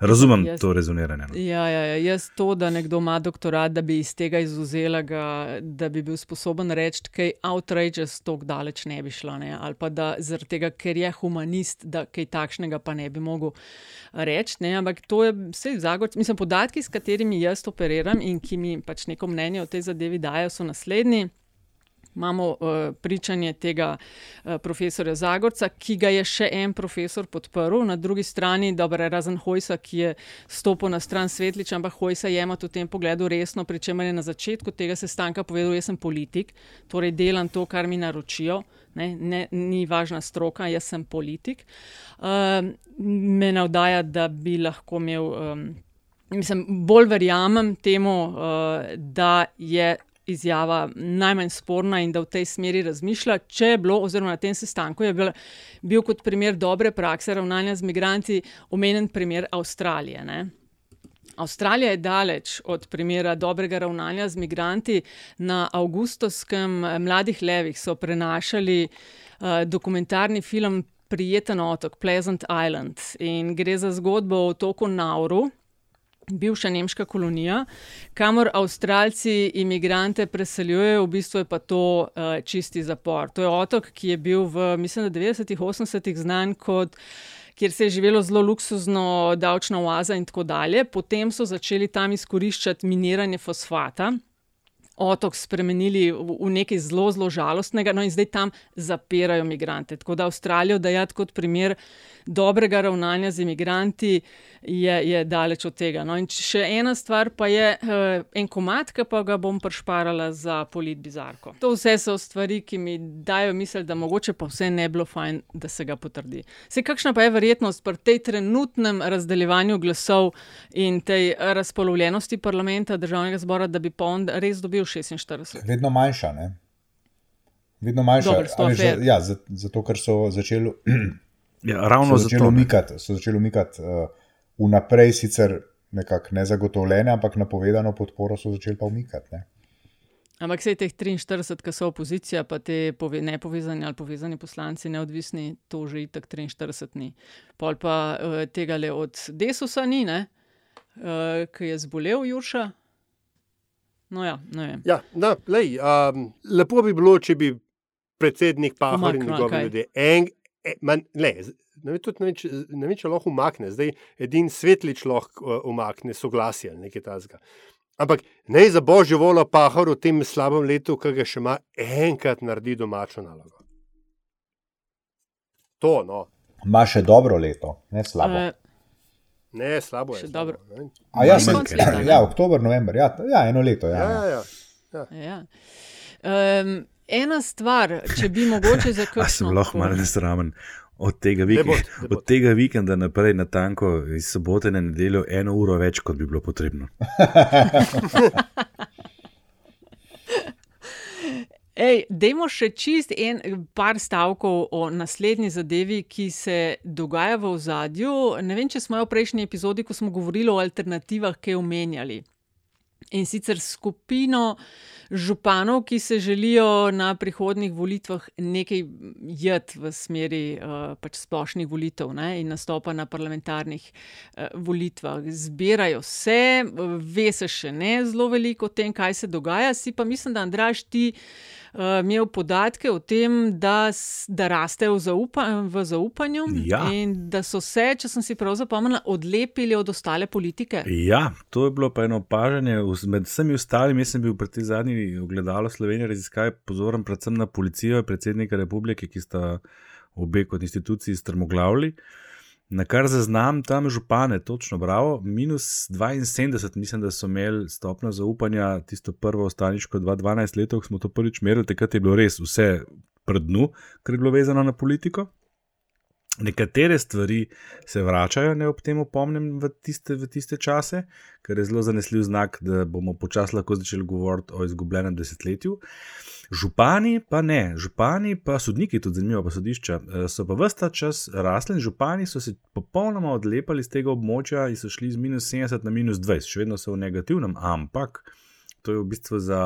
Razumem jaz, to rezoniranje. No. Ja, ja, ja, jaz to, da nekdo ima doktorat, da bi iz tega izuzela, ga, da bi bil sposoben reči, da je outrageous, tako daleč ne bi šlo. Ne? Ali pa da zaradi tega, ker je humanist, da kaj takšnega pa ne bi mogel reči. Ne? Ampak to je vse zagotavljeno. Mislim, podatki, s katerimi jaz operiram in ki mi pač neko mnenje o tej zadevi dajo, so naslednji imamo uh, pričanje tega uh, profesora Zagorca, ki ga je še en profesor podprl, na drugi strani, dobro, razen Hojsa, ki je stopil na stran Svetliča, ampak Hojsa je imel v tem pogledu resno, pri čemer je na začetku tega sestanka povedal, jaz sem politik, torej delam to, kar mi naročijo. Ne, ne, ni važna stroka, jaz sem politik. Uh, me navdaja, da bi lahko imel, um, mislim, bolj verjamem temu, uh, da je izjava najmanj sporna in da v tej smeri razmišlja. Če je bilo, oziroma na tem sestanku je bil, bil kot primer dobre prakse ravnanja z migranti omenjen primer Avstralije. Ne? Avstralija je daleč od primera dobrega ravnanja z migranti. Na avgustovskem Mladih levih so prenašali uh, dokumentarni film Prijeten otok, Pleasant Island. In gre za zgodbo o otoku Nauru, bivša nemška kolonija, kamor Avstralci imigrante preseljujejo, v bistvu je pa to uh, čisti zapor. To je otok, ki je bil v, mislim, 90-ih, 80-ih znan kot. Kjer se je živelo zelo luksuzno, davčna oaza, in tako dalje. Potem so začeli tam izkoriščati miniranje fosfata, otok spremenili v, nekaj zelo, zelo žalostnega, no in zdaj tam zapirajo imigrante. Tako da Avstralijo dajati kot primer dobrega ravnanja z imigranti je, je daleč od tega. No in še ena stvar pa je uh, en komat, ki pa ga bom prešparala za polit bizarko. To vse so stvari, ki mi dajo misel, da mogoče pa vse ne bilo fajn, da se ga potrdi. Se kakšna pa je verjetnost pri tej trenutnem razdeljevanju glasov in tej razpolovljenosti parlamenta državnega zbora, da bi pa on res dobil 46? Vedno manjša, ne? Vedno manjša. Dobar, že, ja, zato, ker so začeli. Ja, ravno so začeli umikati, so začeli umikati uh, vnaprej, sicer nekako nezagotovljene, ampak napovedano podporo so začeli pa umikati. Ne? Ampak vse teh 43, ki so opozicija, pa te nepovezani ali povezani poslanci, neodvisni, to že itak 43 ni. Pol pa uh, tega le od Desusa ni, uh, ki je zbolel Jurša. No, ja, ne ja, no, lej, um, lepo bi bilo, če bi predsednik Pahor in njegovi ljudje en, E, man, le, ne vem, tudi ne vem, če, ne vem, če lahko umakne, zdaj edin svetlič lahko uh, umakne soglasje ali nekaj tasga. Ampak ne za božjo voljo pahor v tem slabem letu, ki ga še ima enkrat naredi domačo nalogo. To, no. Ma še dobro leto, ne slabo. Uh, ne, slabo je. Še slabo, dobro. A ja, sem, ja, oktober, november, ja, ja, eno leto. Ja, ja, ja. ja. ja. Um, ena stvar, če bi mogoče za [laughs] kaj. Jaz sem lahko malo nesramen. Od tega, vikenda, bod, ne od tega vikenda naprej, na tanko, iz sobote na nedeljo, eno uro več, kot bi bilo potrebno. [laughs] Ej, dajmo še čist en par stavkov o naslednji zadevi, ki se dogaja v ozadju. Ne vem, če smo v prejšnji epizodi, ko smo govorili o alternativah, kaj omenjali. In sicer skupino županov, ki se želijo na prihodnih volitvah nekaj jeti v smeri uh, pač splošnih volitev ne, in nastopa na parlamentarnih uh, volitvah. Zbirajo se, ve se še ne zelo veliko o tem, kaj se dogaja. Si pa mislim, da Andraš ti. Uh, imel podatke o tem, da, da rastejo v, zaupa, v zaupanju ja. in da so se, če sem si prav zapomnila, odlepili od ostale politike. Ja, to je bilo pa eno opažanje. Med vsemi ostalimi, jaz sem bil pri tej zadnji ogledalo Slovenije raziskave pozoren predvsem na policijo in predsednika republike, ki sta obe kot instituciji strmoglavili. Na kar zaznam tam župane, točno bravo, minus 72, mislim, da so imeli stopno zaupanja, tisto prvo ostaniško 2012 let, ko smo to prvič merili, takrat je bilo res vse pred dnu, kar je bilo vezano na politiko. Nekatere stvari se vračajo, ne ob tem opomnim, v tiste, v tiste čase, kar je zelo zanesljiv znak, da bomo počasi lahko začeli govoriti o izgubljenem desetletju. Župani pa ne, župani pa sodniki, tudi zanimivo, pa sodišča, eh, so pa vsta čas rasli in župani so se popolnoma odlepali z tega območja in so šli z minus 70 na minus 20, še vedno so v negativnem, ampak to je v bistvu za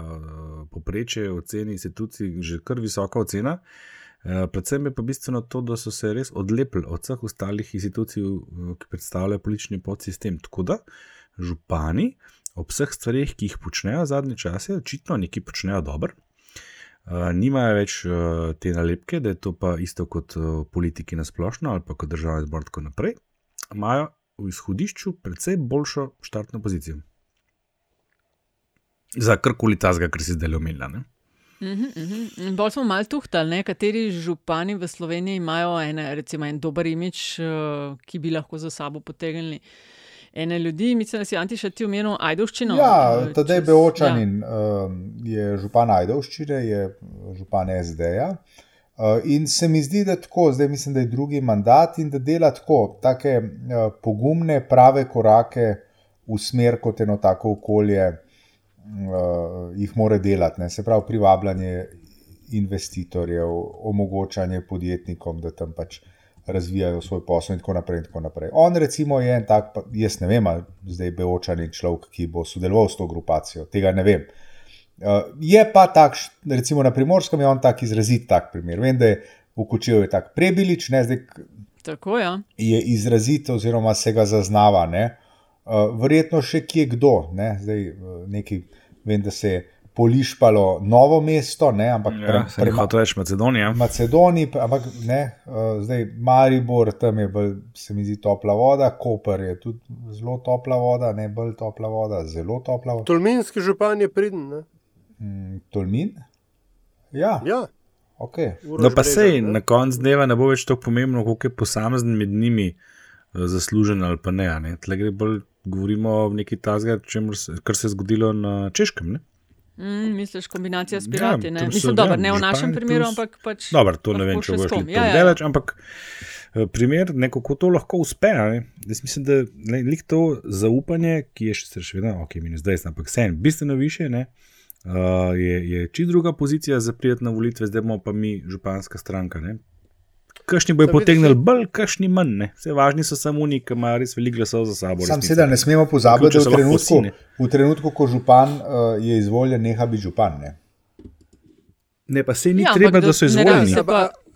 eh, poprečje oceni institucij že kar visoka ocena. Eh, predvsem je pa bistveno to, da so se res odlepili od vseh ostalih institucij, ki predstavljajo politični podsistem. Tako da župani ob vseh stvarih, ki jih počnejo zadnje čase, očitno nekaj počnejo dobro. Uh, nimajo več uh, te nalepke, da je to pa isto kot uh, politiki na splošno ali pa kot državni zbor, tako naprej. Imajo v izhodišču precej boljšo štartno pozicijo. Za karkoli tazga, kar si zdaj omenila. Uh -huh, uh -huh. Bolj smo malo tuhtali, kateri župani v Sloveniji imajo ene, recimo, en dober imič, uh, ki bi lahko za sabo potegnili. Ene ljudi, mislim, da si Antiša ti omenil Ajdovščino. Ja, tedaj Beočanin ja. uh, je župan Ajdovščine, je župan SD-ja. Uh, in se mi zdi, da tako, zdaj mislim, da je drugi mandat in da dela tako, take pogumne, prave korake v smer kot eno tako okolje jih more delati, ne? se pravi, privabljanje investitorjev, omogočanje podjetnikom, da tam pač razvijajo svoj posel in tako naprej. In tako naprej. On, recimo, je en tak, jaz ne vem, ali zdaj beočani človek, ki bo sodeloval s to grupacijo, tega ne vem. Uh, je pa tak, recimo na primorskem je on tak izrazit tak primer. Vem, da je v Kučevu tak prebilič, ne zdaj. Tako ja. je izrazit, oziroma se ga zaznava. Uh, verjetno še kje kdo, ne? zdaj uh, neki, vem, da se je polišpalo novo mesto, ne, ampak ja, pre, pre, reč, Macedonija. Macedoniji, ampak ne, uh, zdaj Maribor, tam je bolj, se mi zdi, topla voda, Koper je tudi zelo topla voda, ne bolj topla voda, zelo topla voda. Tolminski župan je pridn. Mm, Tolmin? Ja. ja. Okay. No, pa sej na koncu dneva ne bo več tako pomembno, koliko je posamezen med njimi zaslužen ali pa ne. ne. Tle gre bolj, govorimo o neki tazga, kar se je zgodilo na Češkem. Ne? Mm, misliš, kombinacija s pirati? Ja, ne, Mislim, dober, ne v našem primeru, ampak pač. Dobro, to ne vem, če boš šel ja, ja, daleč, ja. ampak eh, primer, neko, kako to lahko uspe. Jaz mislim, da je to zaupanje, ki je še vedno, ok, minus 20, ampak vse en, bistveno više, ne, uh, je, je čist druga pozicija za prijeti na volitve, zdaj bomo pa mi županska stranka. Ne. Kakšni bojo potegnili bolj, kakšni manj. Ne. Vse važni so samo oni, ki imajo res veliko glasov za sabo. Sam sedaj ne smemo pozabiti, da v trenutku, v trenutku, ko župan uh, je izvoljen, neha biti župan. Ne, ne pa se ni ja, treba, da, da so izvoljeni.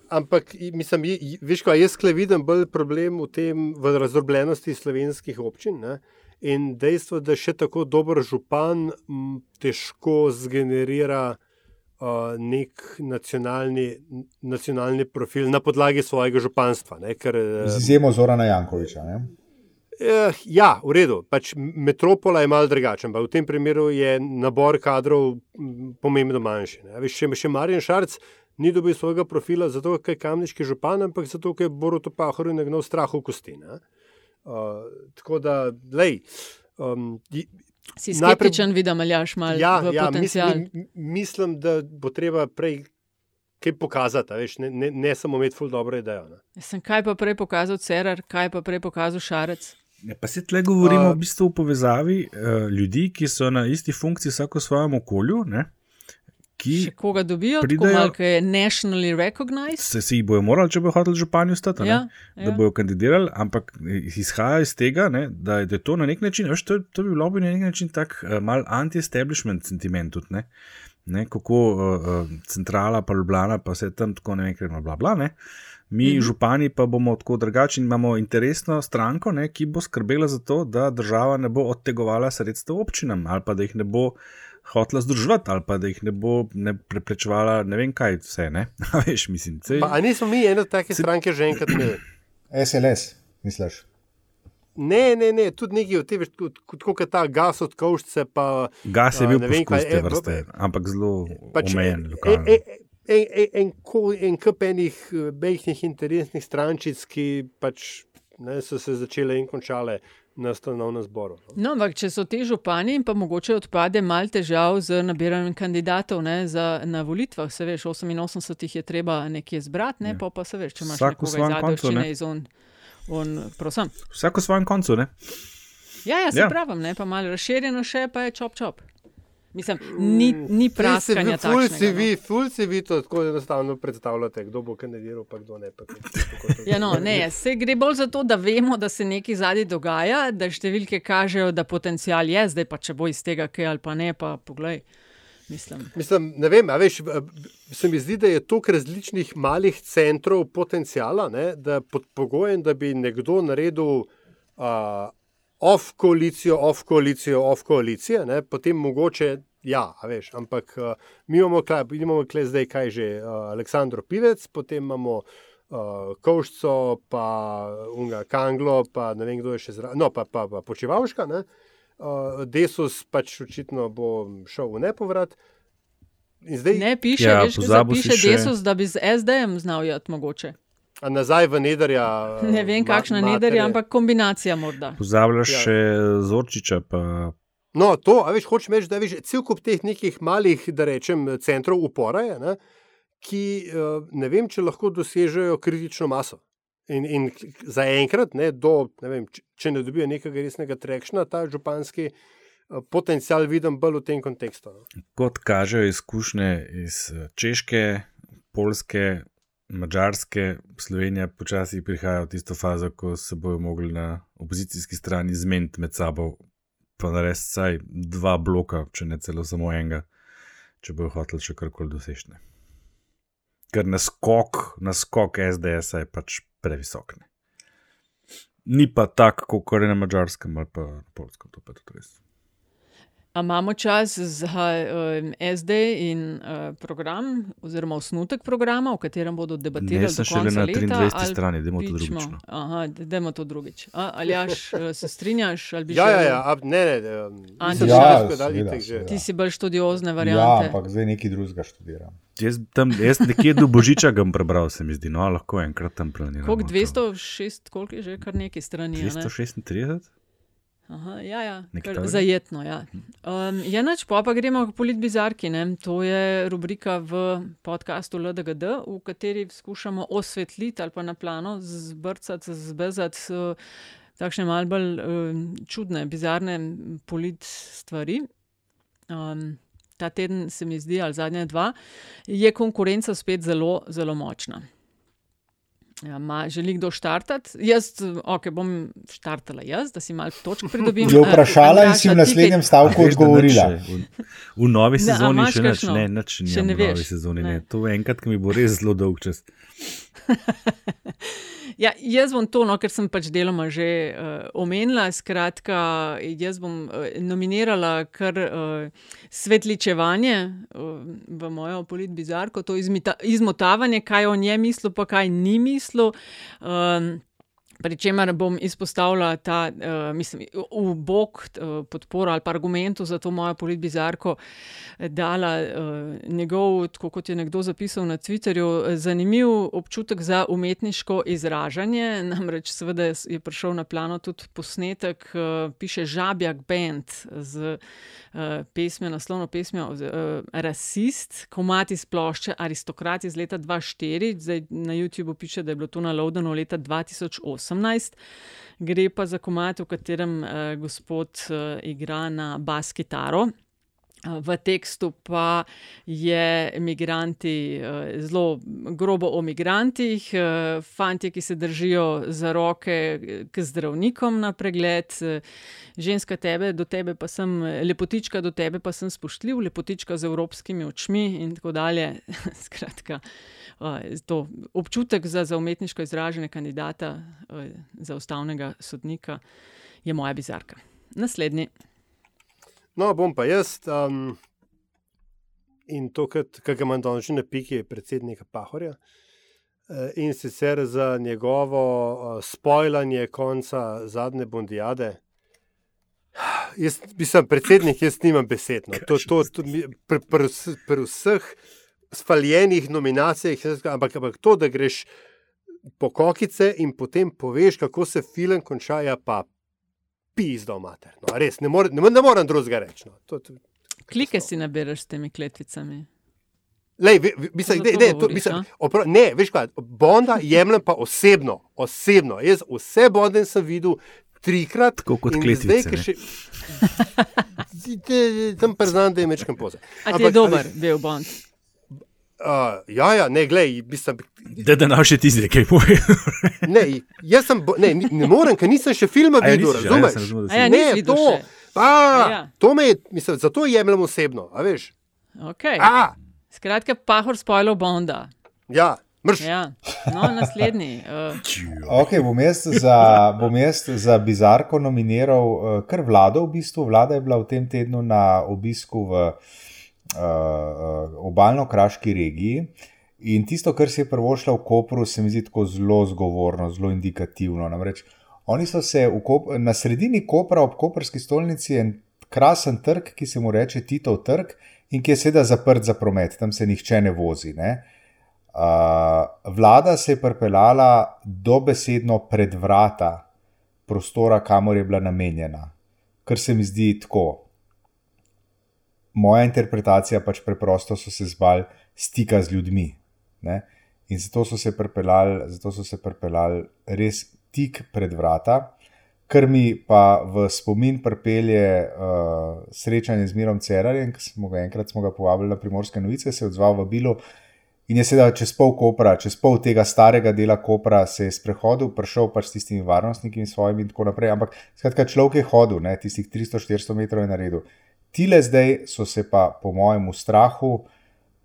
Ampak, mislim, veš, kaj jaz kle vidim bolj problem v tem, v razdrobljenosti slovenskih občin. Ne? In dejstvo, da še tako dober župan m, težko zgenerira nek nacionalni, nacionalni profil na podlagi svojega županstva. Ne, ker, Z izjemo Zorana Jankoviča. Ne? Eh, ja, v redu. Pač metropola je malo drugačen. V tem primeru je nabor kadrov pomembno manjši. Veš, še, še Marjan Šarc ni dobil svojega profila zato, ker je kamniški župan, ampak zato, ker je Boruto Pahoru nagnal strah v kosti. Uh, tako da, lej. Um, Si skeptičen, vidim, ali imaš malo ja, ja, potencial. Mislim, mislim, da bo treba prej kaj pokazati, veš, ne, ne, ne samo imeti ful dobro idejo. Sem kaj pa prej pokazal Cerar, kaj pa prej pokazal Šarec. Ne, pa se tle govorimo uh, v bistvu o povezavi uh, ljudi, ki so na isti funkciji, vsako v svojem okolju. Ne? Ki koga dobijo, pridejo, tako malo je nationally recognized. Se si jih bojo morali, če bojo hoteli županju stati, ja, ja. da bojo kandidirali, ampak izhaja iz tega, ne, da je to na nek način, veš, to, to bi bilo bi na nek način tak uh, mal anti-establishment sentiment tudi, ne. Ne, kako uh, centrala, pa Ljubljana, pa vse tam tako ne vem, bla, bla, bla, ne. Mi, -hmm. župani, pa bomo tako drugačni. Imamo interesno stranko, ne, ki bo skrbela za to, da država ne bo odtegovala sredstev občinam ali pa da jih ne bo uh, hotla združiti ali pa da jih ne bo ne preprečevala, ne vem kaj, vse. Ne? [laughs] Veš, mislim, cej... pa, nismo mi ena take se... stranke že enkrat imeli. SLS, misliš? Ne, ne, ne, tudi nekaj od tega, kot, kot ta gas od koščice. Gas je bil vem, kaj, e, vrste, e, ampak zelo pač, omejen. E, e, e, e, en, en kup enih mehkih interesnih strančic, ki pač ne, so se začele in končale na stanovnem zboru. No. no, ampak če so ti župani, pa mogoče odpade malo težav z nabiranjem kandidatov ne, za, na volitvah. Se veš, 88 jih je treba nekje zbrati, ne, ja. pa, pa se veš, če imaš nekoga iz Adolčine, iz on, on, prosim. Vsako svojem koncu, ne? Ja, ja, se ja. pravim, ne, pa malo razširjeno še, pa je čop čop. Mislim, ni, ni praskanja. Fulci vi, no. fulci vi to tako enostavno predstavljate, kdo bo kandidiral, pa kdo ne. Pa, ja, no, ne, se gre bolj za to, da vemo, da se nekaj zadnji dogaja, da številke kažejo, da potencial je, zdaj pa če bo iz tega kaj ali pa ne, pa poglej. Mislim. Mislim, ne vem, veš, se mi zdi, da je toliko različnih malih centrov potencijala, ne, da pod pogojem, da bi nekdo naredil uh, off koalicijo, off koalicijo, off koalicijo, ne, potem mogoče, ja, veš, ampak uh, mi imamo, kaj, imamo kaj zdaj, kaj že, uh, Aleksandro Pivec, potem imamo uh, Kovščo, pa Unga Kanglo, pa ne vem, kdo je še zraven, no, pa, pa, pa Počevalška, ne. Uh, Desus pač očitno bo šel v nepovrat. Zdaj, ne piše, ja, veš, da piše še... Desus, da bi z SD-jem znal jati mogoče. A nazaj v Nederja. [laughs] Ne vem, kakšna ma, Nederja, ampak kombinacija morda. Pozabljaš ja. še Zorčiča. Pa... No, to, a veš, hočeš reči, da je cel kup teh nekih malih, da rečem, centrov upora, je, ne, ki eh, ne vem, če lahko dosežejo kritično maso. In, in zaenkrat, ne, ne če ne dobijo nekega resnega trekšna, ta županski eh, potencial vidim bolj v tem kontekstu. No. Kot kažejo izkušnje iz Češke, Polske, Mačarske, Slovenija počasi prihaja v tisto fazo, ko se bojo mogli na opozicijski strani zmeniti med sabo, pa narediti vsaj dva bloka, če ne celo samo enega, če bojo hoteli še karkoli dosežne. Ker naskok, naskok SDS je pač previsok. Ne. Ni pa tako, kot je na mačarskem ali pa na polskem, to pa je tudi res. A imamo čas za um, SD in uh, program, oziroma osnutek programa, v katerem bodo debatirali? Ne, sem šele na 23. strani, da je to drugič. no. Aha, da je to drugič. A, ali jaš, uh, [laughs] se strinjaš? Ali bi Ja, ja, ja, ab, ne, ne, ne. mislim, Ja, seveda, seveda. Ti si bolj študiozne Ja, variante. ampak zdaj nekaj drugega študiram. Jaz, tam, jaz nekje do Božiča ga prebral, se mi zdi, no, lahko enkrat tam planiram. Koliko 206, koliko je že kar neki strani? a ne? 236? Aha, ja, ja, zajetno. Ja. Um, ja, nač, pa, pa gremo k politbizarki. Ne? To je rubrika v podkastu LDGD, v kateri skušamo osvetliti ali pa na plano zbrcati, zbezati uh, takšne malce bolj um, čudne, bizarne polit stvari. Um, ta teden se mi zdi, ali zadnja dva, je konkurenca spet zelo, zelo močna. Ja, ma, želi kdo štartati? Jaz, ok, bom štartala jaz, da si malo točk [laughs] pridobim. Je vprašala Eh, in si v naslednjem stavku da odgovorila. še V, v novi sezoni imaš še kakšno? ne, nič Še ne v novi veš? sezoni. Ne. Ne. To je enkrat, ki mi bo res zelo dolg čas. [laughs] Ja, jaz bom to, no, ker sem pač deloma že uh, omenila. Skratka, jaz bom uh, nominirala kar uh, svetličevanje uh, v mojo politbizarko, to izmita, izmotavanje, kaj o njej mislil, pa kaj ni mislil. Um, Pričemer bom izpostavila ta, uh, mislim, v bok uh, podporo ali pa argumentu za to mojo politbizarko eh, dala uh, njegov, tako kot je nekdo zapisal na Twitterju, zanimiv občutek za umetniško izražanje. [laughs] Namreč, seveda je prišel na plano tudi posnetek, uh, piše Žabjak Band z uh, pesmijo, naslovno pesmijo uh, Rasist, komati iz plošče Aristokrat iz leta 2004, zdaj na YouTubu piše, da je bilo to na Lowdenu leta 2008. 18. Gre pa za komat, v katerem uh, gospod uh, igra na bas kitaro. V tekstu pa je migranti, uh, zelo grobo o migrantih, uh, fanti, ki se držijo za roke k zdravnikom na pregled, ženska tebe, do tebe pa sem, lepotička do tebe pa sem spoštljiv, lepotička z evropskimi očmi in tako dalje. [laughs] Skratka, to občutek za, za umetniško izražanje kandidata za ustavnega sodnika je moja bizarka. Naslednji. No, bom pa jaz. Um, in to, kar ga imam danes na piki, je predsednika Pahorja. Uh, in sicer za njegovo uh, spojljanje konca zadnje bondijade. Jaz sem predsednik, jaz nimam besed. No. To, to, to, pri, pri, pri vseh spaljenih nominacijah, ampak, ampak to, da greš po kokice in potem poveš, kako se film konča, ja pa pizdo mater. No, res, ne, more, ne, ne morem drugega reči. No. To, to, Klike si naberaš s temi kletvicami. Lej, ve, ve, mislim, ne, ne, to, mislim, opra, ne, veš kaj, Bonda jemljem pa osebno, osebno. Jaz vse Bonde sem videl trikrat. Tako kot kletvice, zdaj, še- [laughs] Te- Tam priznam, da je mečkam poze. A ti je dober bil Bond? Uh, ja, ja, ne, glej, mislim, Da, da nam še ti zdaj kaj povedal. [laughs] ne, jaz sem, bo- ne, ne morem, ker nisem še filma A ja, videl, nisi že, a ja, razumeš? sem razumel, ja, ne, to, še. a, Ja. to me je, mislim, zato jemljem osebno, a veš? Okay. A, Skratka, pahor spojlo Bonda. ja, mrš. Ja. No, naslednji. Uh, Ok, bom jaz za, bom jaz za bizarko nominiral uh, kar vlado. V bistvu vlada je bila v tem tednu na obisku v uh, uh, obaljno-kraški regiji. In tisto, kar si je prvošla v Kopru, se mi zdi tako zelo zgovorno, zelo indikativno. Namreč oni so se Kop na sredini Kopra ob Koperski stolnici en krasen trg, ki se mu reče Titov trg in ki je seveda zaprt za promet, tam se nihče ne vozi. Ne? Uh, vlada se je pripeljala dobesedno pred vrata prostora, kamor je bila namenjena, kar se mi zdi tako. Moja interpretacija pač preprosto so se zbali stika z ljudmi. Ne? In zato so se pripeljali, zato so se pripeljali res tik pred vrata, kar mi pa v spomin pripelje uh, srečanje z Mirom Cerarjem, ki smo ga enkrat smo ga povabili na primorske novice, se je odzval v bilo In je seveda čez pol Kopra, čez pol tega starega dela Kopra, se je sprehodil, prišel pač s tistimi varnostniki in svojimi in tako naprej. Ampak skratka, človek je hodil, ne, tistih 300-400 metrov je naredil. Tile zdaj so se pa, po mojem, strahu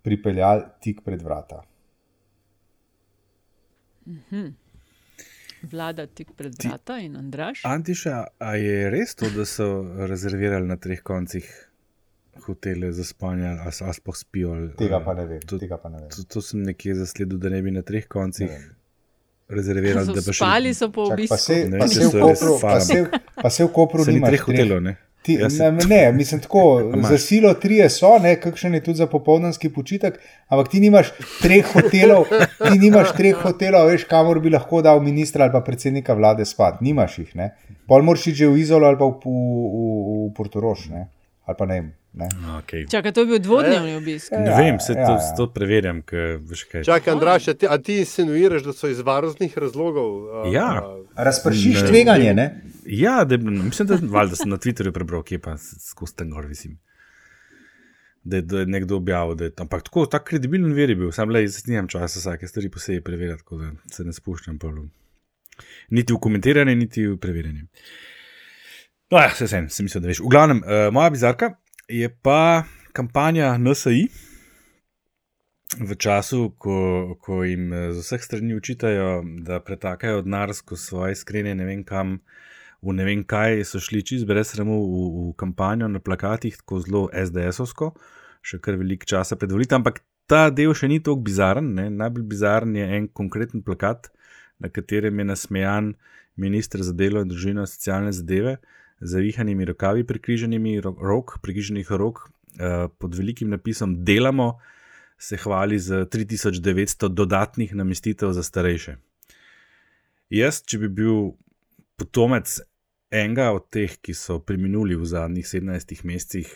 pripeljali tik pred vrata. Mhm. Vlada tik pred vrata in Andraš. Antiša, a je res to, da so rezervirali na treh koncih hotele za spanje, ali so sploh spijo? Ali, Tega pa ne vem. To, tega pa ne vem. to, to sem nekje zasledil, da ne bi na treh koncih rezervirali. Da bi šli- spali so po obisku. pa se, pa se v Kopru, pa se, pa se v Kopru Se ni nimaš treh hotelov, ne? Ti, ne, sem- ne, mislim tako, [laughs] za silo trije so, ne, kakšen je tudi za popoldanski počitek, ampak ti nimaš treh hotelov, ti nimaš treh hotelov, veš, kamor bi lahko dal ministra ali pa predsednika vlade spat, nimaš jih, ne. Pol moraš iti že v Izolo ali pa v, v, v, v Portorož, ne, ali pa ne vem. Ne. Okay. Čakaj, to je bil dvodnevni obisk. Ne Ja, vem, se ja, to, ja. to preverjam, ker veš kaj. Čakaj, Andraš, a ti, a ti insinuiraš, da so iz varnostnih razlogov? a, Ja. Razpršiš Ne. tveganje, ne? Ja, da, mislim, da, valjda sem na Twitterju prebral, kje pa s- skozi ten gor visim. Da je, da je nekdo objavil, da je ampak tako, tako kredibilen vir je bil, sam le, jaz nimam časa vsake stvari posebej preverjati, tako da se ne spuščam pa v, niti v komentiranje, niti v preverjanje. No, ja, se sem, sem mislil, da veš. V glavnem, uh, moja bizarka je pa kampanja NSI. V času, ko, ko jim eh, z vseh strani učitajo, da pretakajo denar skozi svoje skrinje, ne vem kam, v ne vem kaj, so šli čez brez sramu v, v kampanjo na plakatih, tako zelo SDS-ovsko, še kar veliko časa pred volitvami, ampak ta del še ni tako bizaren. Ne? Najbolj bizaren je en konkreten plakat, na katerem je nasmejan ministr za delo in družino in socialne zadeve, z zavihanimi rokavi, prekriženimi ro- rok, prekriženih rok, eh, pod velikim napisom Delamo, se hvali z 3900 dodatnih namestitev za starejše. Jaz, če bi bil potomec enega od teh, ki so preminuli v zadnjih 17 mesecih,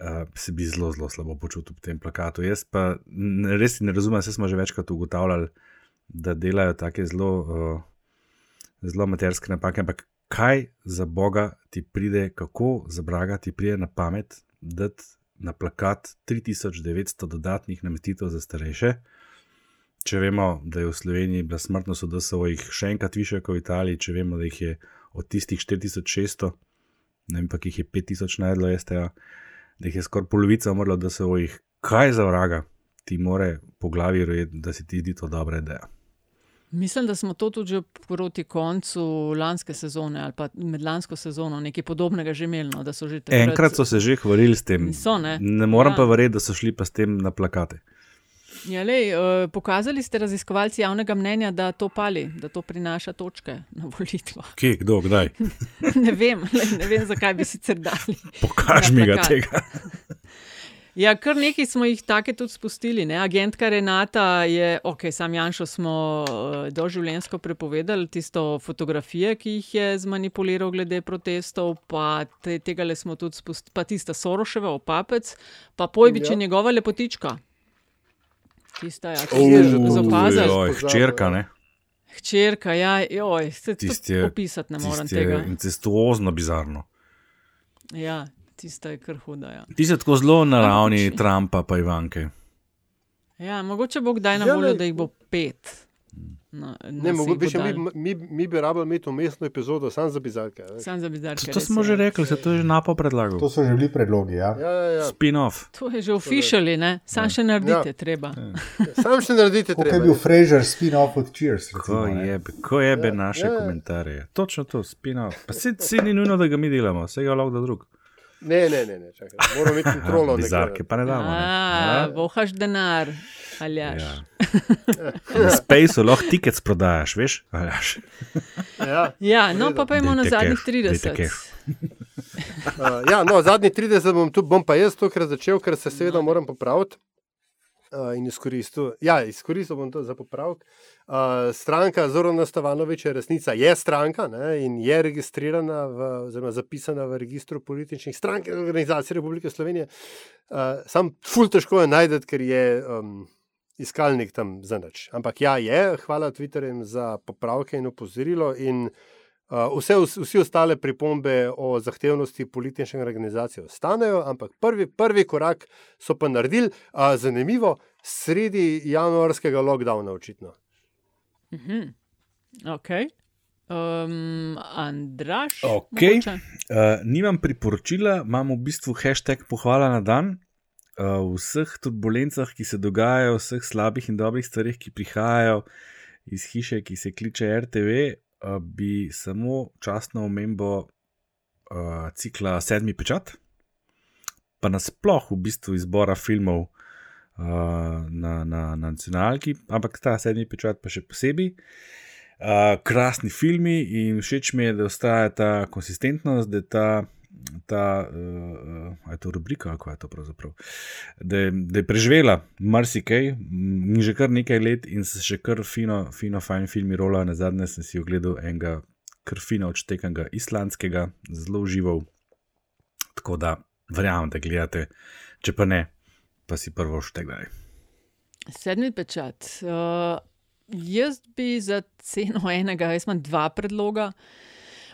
uh, se bi zelo, zelo slabo počutil po tem plakatu. Jaz pa res ne razumem, vse smo že večkrat ugotavljali, da delajo take zelo, uh, zelo materske napake. Ampak kaj za Boga ti pride, kako za Braga ti pride na pamet, da na plakat 3900 dodatnih namestitev za starejše? Če vemo, da je v Sloveniji bila smrtnost od DSO-jih še enkrat više kot v Italiji, če vemo, da jih je od tistih 4600, ne vem pa, ki jih je 5000 najdlo, STA, da jih je skoraj polovica umrla od DSO-jih, kaj za vraga ti more po glavi rojeti, da se ti zdi to dobra ideja. Mislim, da smo to tudi proti koncu lanske sezone ali pa med lansko sezono nekaj podobnega že imeli. No, da so že takrat- Enkrat so se že hvalili s tem. So, ne? ne morem Ja. pa verjeti, da so šli pa s tem na plakate. Ja, lej, uh, pokazali ste raziskovalci javnega mnenja, da to pali, da to prinaša točke na volitvah. Kje, kdo, kdaj? [laughs] ne vem, lej, ne vem, zakaj bi sicer dali. Pokaž na mi ga tega. [laughs] Ja, kar nekaj smo jih take tudi spustili. Ne? Agentka Renata je, ok, sam Janšo smo uh, doživljenjsko prepovedali, tisto fotografije, ki jih je zmanipuliral glede protestov, pa te, tega le smo tudi spustili, pa tista Soroševa, opapec, pa pojbič je Ja. njegova lepotička. Tista, ja, ki je že zapazila. Hčerka, ne? Hčerka, ja, joj, se Tisti je- opisati ne morem tega. Incestuozno bizarno. Ja, tista je kar huda. Ja. Ti si tako zelo na ravni Trumpa pa Ivanke. Ja, mogoče bo kdaj na Ja, voljo, lej. da jih bo pet. No, Ne, mogoče mi, mi, mi bi rabili imeti umestno epizodo, samo za bizarke. Sam za bizarke. To smo že rekli, se to je že napo predlagal. To so že bili predlogi. Ja? Ja, ja, ja. Spin-off. To je že officially, ne? Sam še naredite, Ja. treba. Sam še naredite treba. je bil ja. Fraser spin-off od Cheers. Ko Recimo, ne. jebe, ko jebe Ja, naše ja, ja. komentarje. Točno to, spin-off. Pa se, se ni nujno, da ga mi delamo, vse ga lahko da drug. Ne, ne, ne, ne čakaj. Moramo imeti [laughs] kontrolo. Bizarke pa ne damo. ne. A, vohaš denar, aljaš. Ja. [laughs] Na Spaceu lahko tickets prodajaš, veš? Aljaš. Ja. Ja, no pa imamo na zadnjih kef, dajte 30. kef. Uh, ja, no, zadnji 30 bom, tu, bom pa jaz tokrat začel, ker se seveda moram popraviti. Uh, in izkoristil, ja, izkoristil bom to za popravek. Uh, stranka Zorana Stavanoviča Resnica je stranka ne, in je registrirana, v, oziroma zapisana v registru političnih strank in organizacij Republike Slovenije. Uh, sam ful težko je najti, ker je um, iskalnik tam za nič. Ampak ja, je, hvala Twitterjem za popravke in opozorilo. In, Uh, vse, vsi ostale pripombe o zahtevnosti politične organizacije ostanejo, ampak prvi, prvi korak so pa naredili. Uh, zanimivo, sredi januarskega lockdowna, očitno. Uh -huh. Ok. Um, Andraš. Okay. Uh, nimam priporočila, imam v bistvu hashtag pohvala na dan. Uh, vseh turbulencah, ki se dogajajo, vseh slabih in dobrih stvarih, ki prihajajo iz hiše, ki se kliče RTV, uh, bi samo častno omembo uh, cikla Sedmi pečat, pa nasploh v bistvu izbora filmov uh, na, na, na nacionalki, ampak ta Sedmi pečat pa še posebej. Uh, krasni filmi in všeč mi je, da ostaja ta konsistentnost, da je ta, ta uh, je to rubrika, kako je to pravzaprav, da je, da je preživela marsikaj, in že kar nekaj let in se še kar fino, fino, fajn filmi rola. Na zadnje sem si ogledal enega krfina odštekanega islandskega, zelo užival. Tako da verjamem, da gledate, če pa ne, pa si prvo štegaj. Sedmi pečat. Uh, jaz bi za ceno enega, jaz imam dva predloga.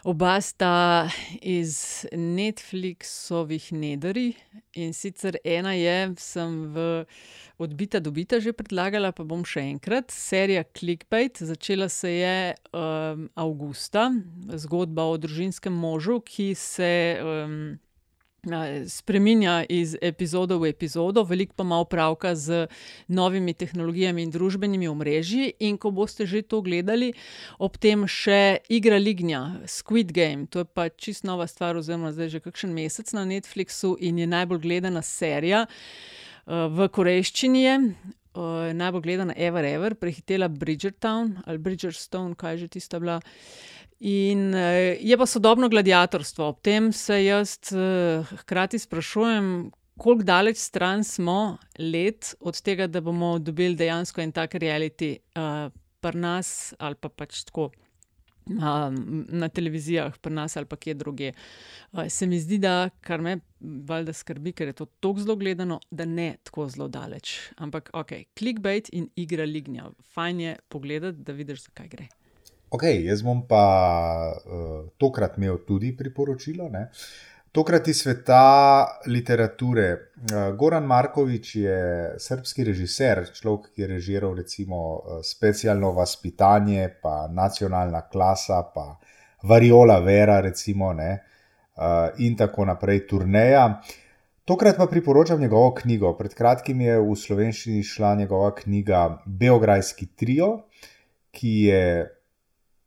Oba sta iz Netflixovih nedri in sicer ena je, sem v odbita, dobita že predlagala, pa bom še enkrat. Serija Clickbait, začela se je um, avgusta, zgodba o družinskem možu, ki se. Um, Spreminja iz epizode v epizodo, veliko pa ima opravka z novimi tehnologijami in družbenimi omrežji. In ko boste že to gledali, ob tem še igra Lignja, Squid Game, to je pa čist nova stvar, oziroma zdaj že kakšen mesec na Netflixu in je najbolj gledana serija v korejščini. Je. Uh, najbolj gledana Ever Ever, prehitela Bridgertown ali Bridgerstone, kaj že tista bila. In uh, je pa sodobno gladiatorstvo. Ob tem se jaz uh, hkrati sprašujem, koliko daleč stran smo let od tega, da bomo dobili dejansko en tak reality uh, pri nas ali pa pač tako. Na televizijah, pri nas ali pa kje druge. Se mi zdi, da kar me valjda skrbi, ker je to tako zelo gledano, da ne tako zelo daleč. Ampak, ok, clickbait in igra lignja. Fajn je pogledati, da vidiš, zakaj gre. Ok, jaz bom pa uh, tokrat imel tudi priporočilo. Ne? Tokrat iz sveta literature. Uh, Goran Markovič je srpski režiser, človek, ki je režiral recimo uh, specialno vaspitanje, pa nacionalna klasa, pa Variola Vera, recimo, ne, uh, in tako naprej, turneja. Tokrat pa priporočam njegovo knjigo. Pred kratkim je v slovenščini šla njegova knjiga Beograjski trio, ki je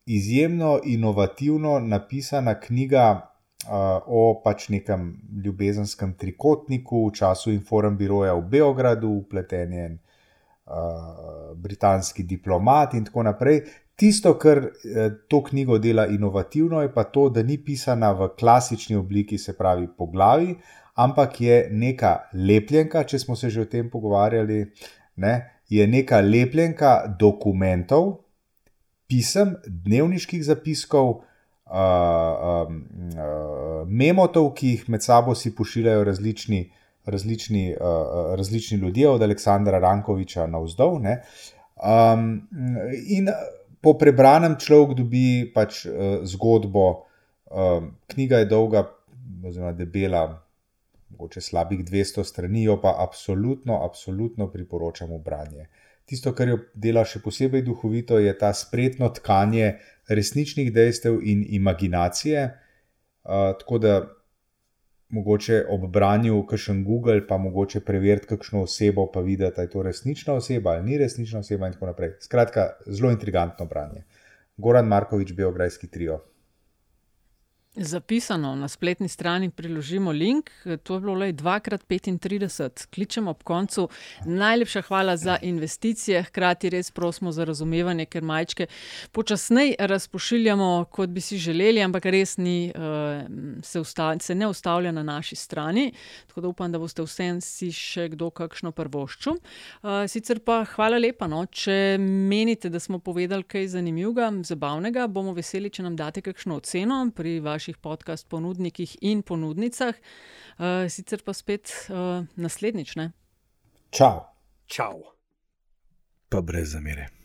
izjemno inovativno napisana knjiga o pač nekem ljubezenskem trikotniku v času Inform Biroja v Beogradu, upleten je uh, britanski diplomat in tako naprej. Tisto, kar eh, to knjigo dela inovativno, je pa to, da ni pisana v klasični obliki, se pravi po glavi, ampak je neka lepljenka, če smo se že o tem pogovarjali, ne, je neka lepljenka dokumentov, pisem, dnevniških zapiskov, uh, uh, memotov, ki jih med sabo si pošiljajo različni, različni, uh, različni ljudje, od Aleksandra Rankoviča na vzdolj. Um, in po prebranem človek dobi pač uh, zgodbo. Uh, knjiga je dolga, oziroma debela. Mogoče slabih 200 strani, jo pa absolutno, absolutno priporočam v branje. Uh, Tisto, kar jo dela še posebej duhovito, je ta spretno tkanje resničnih dejstev in imaginacije. Uh, tako da mogoče ob branju, kakšen Google, pa mogoče preveriti kakšno osebo, pa videti, da je to resnična oseba ali ni resnična oseba, in tako naprej. Skratka, zelo intrigantno branje. Goran Markovič, Beograjski trio. Zapisano na spletni strani priložimo link, to je bilo le 2x35, kličemo ob koncu. Najlepša hvala za investicije, hkrati res prosimo za razumevanje, ker majčke počasneje razpošiljamo, kot bi si želeli, ampak res ni, eh, se, usta, se ne ustavlja na naši strani. Tako da upam, da boste vsem si še kdo kakšno prvoščil. Eh, sicer pa hvala lepa, no? če menite, da smo povedali kaj zanimivega, zabavnega, bomo veseli, če nam date kakšno oceno pri vašem vaših podcast ponudnikih in ponudnicah. Uh, sicer pa spet uh, naslednjič. Čau. Čau. Pa brez zamere.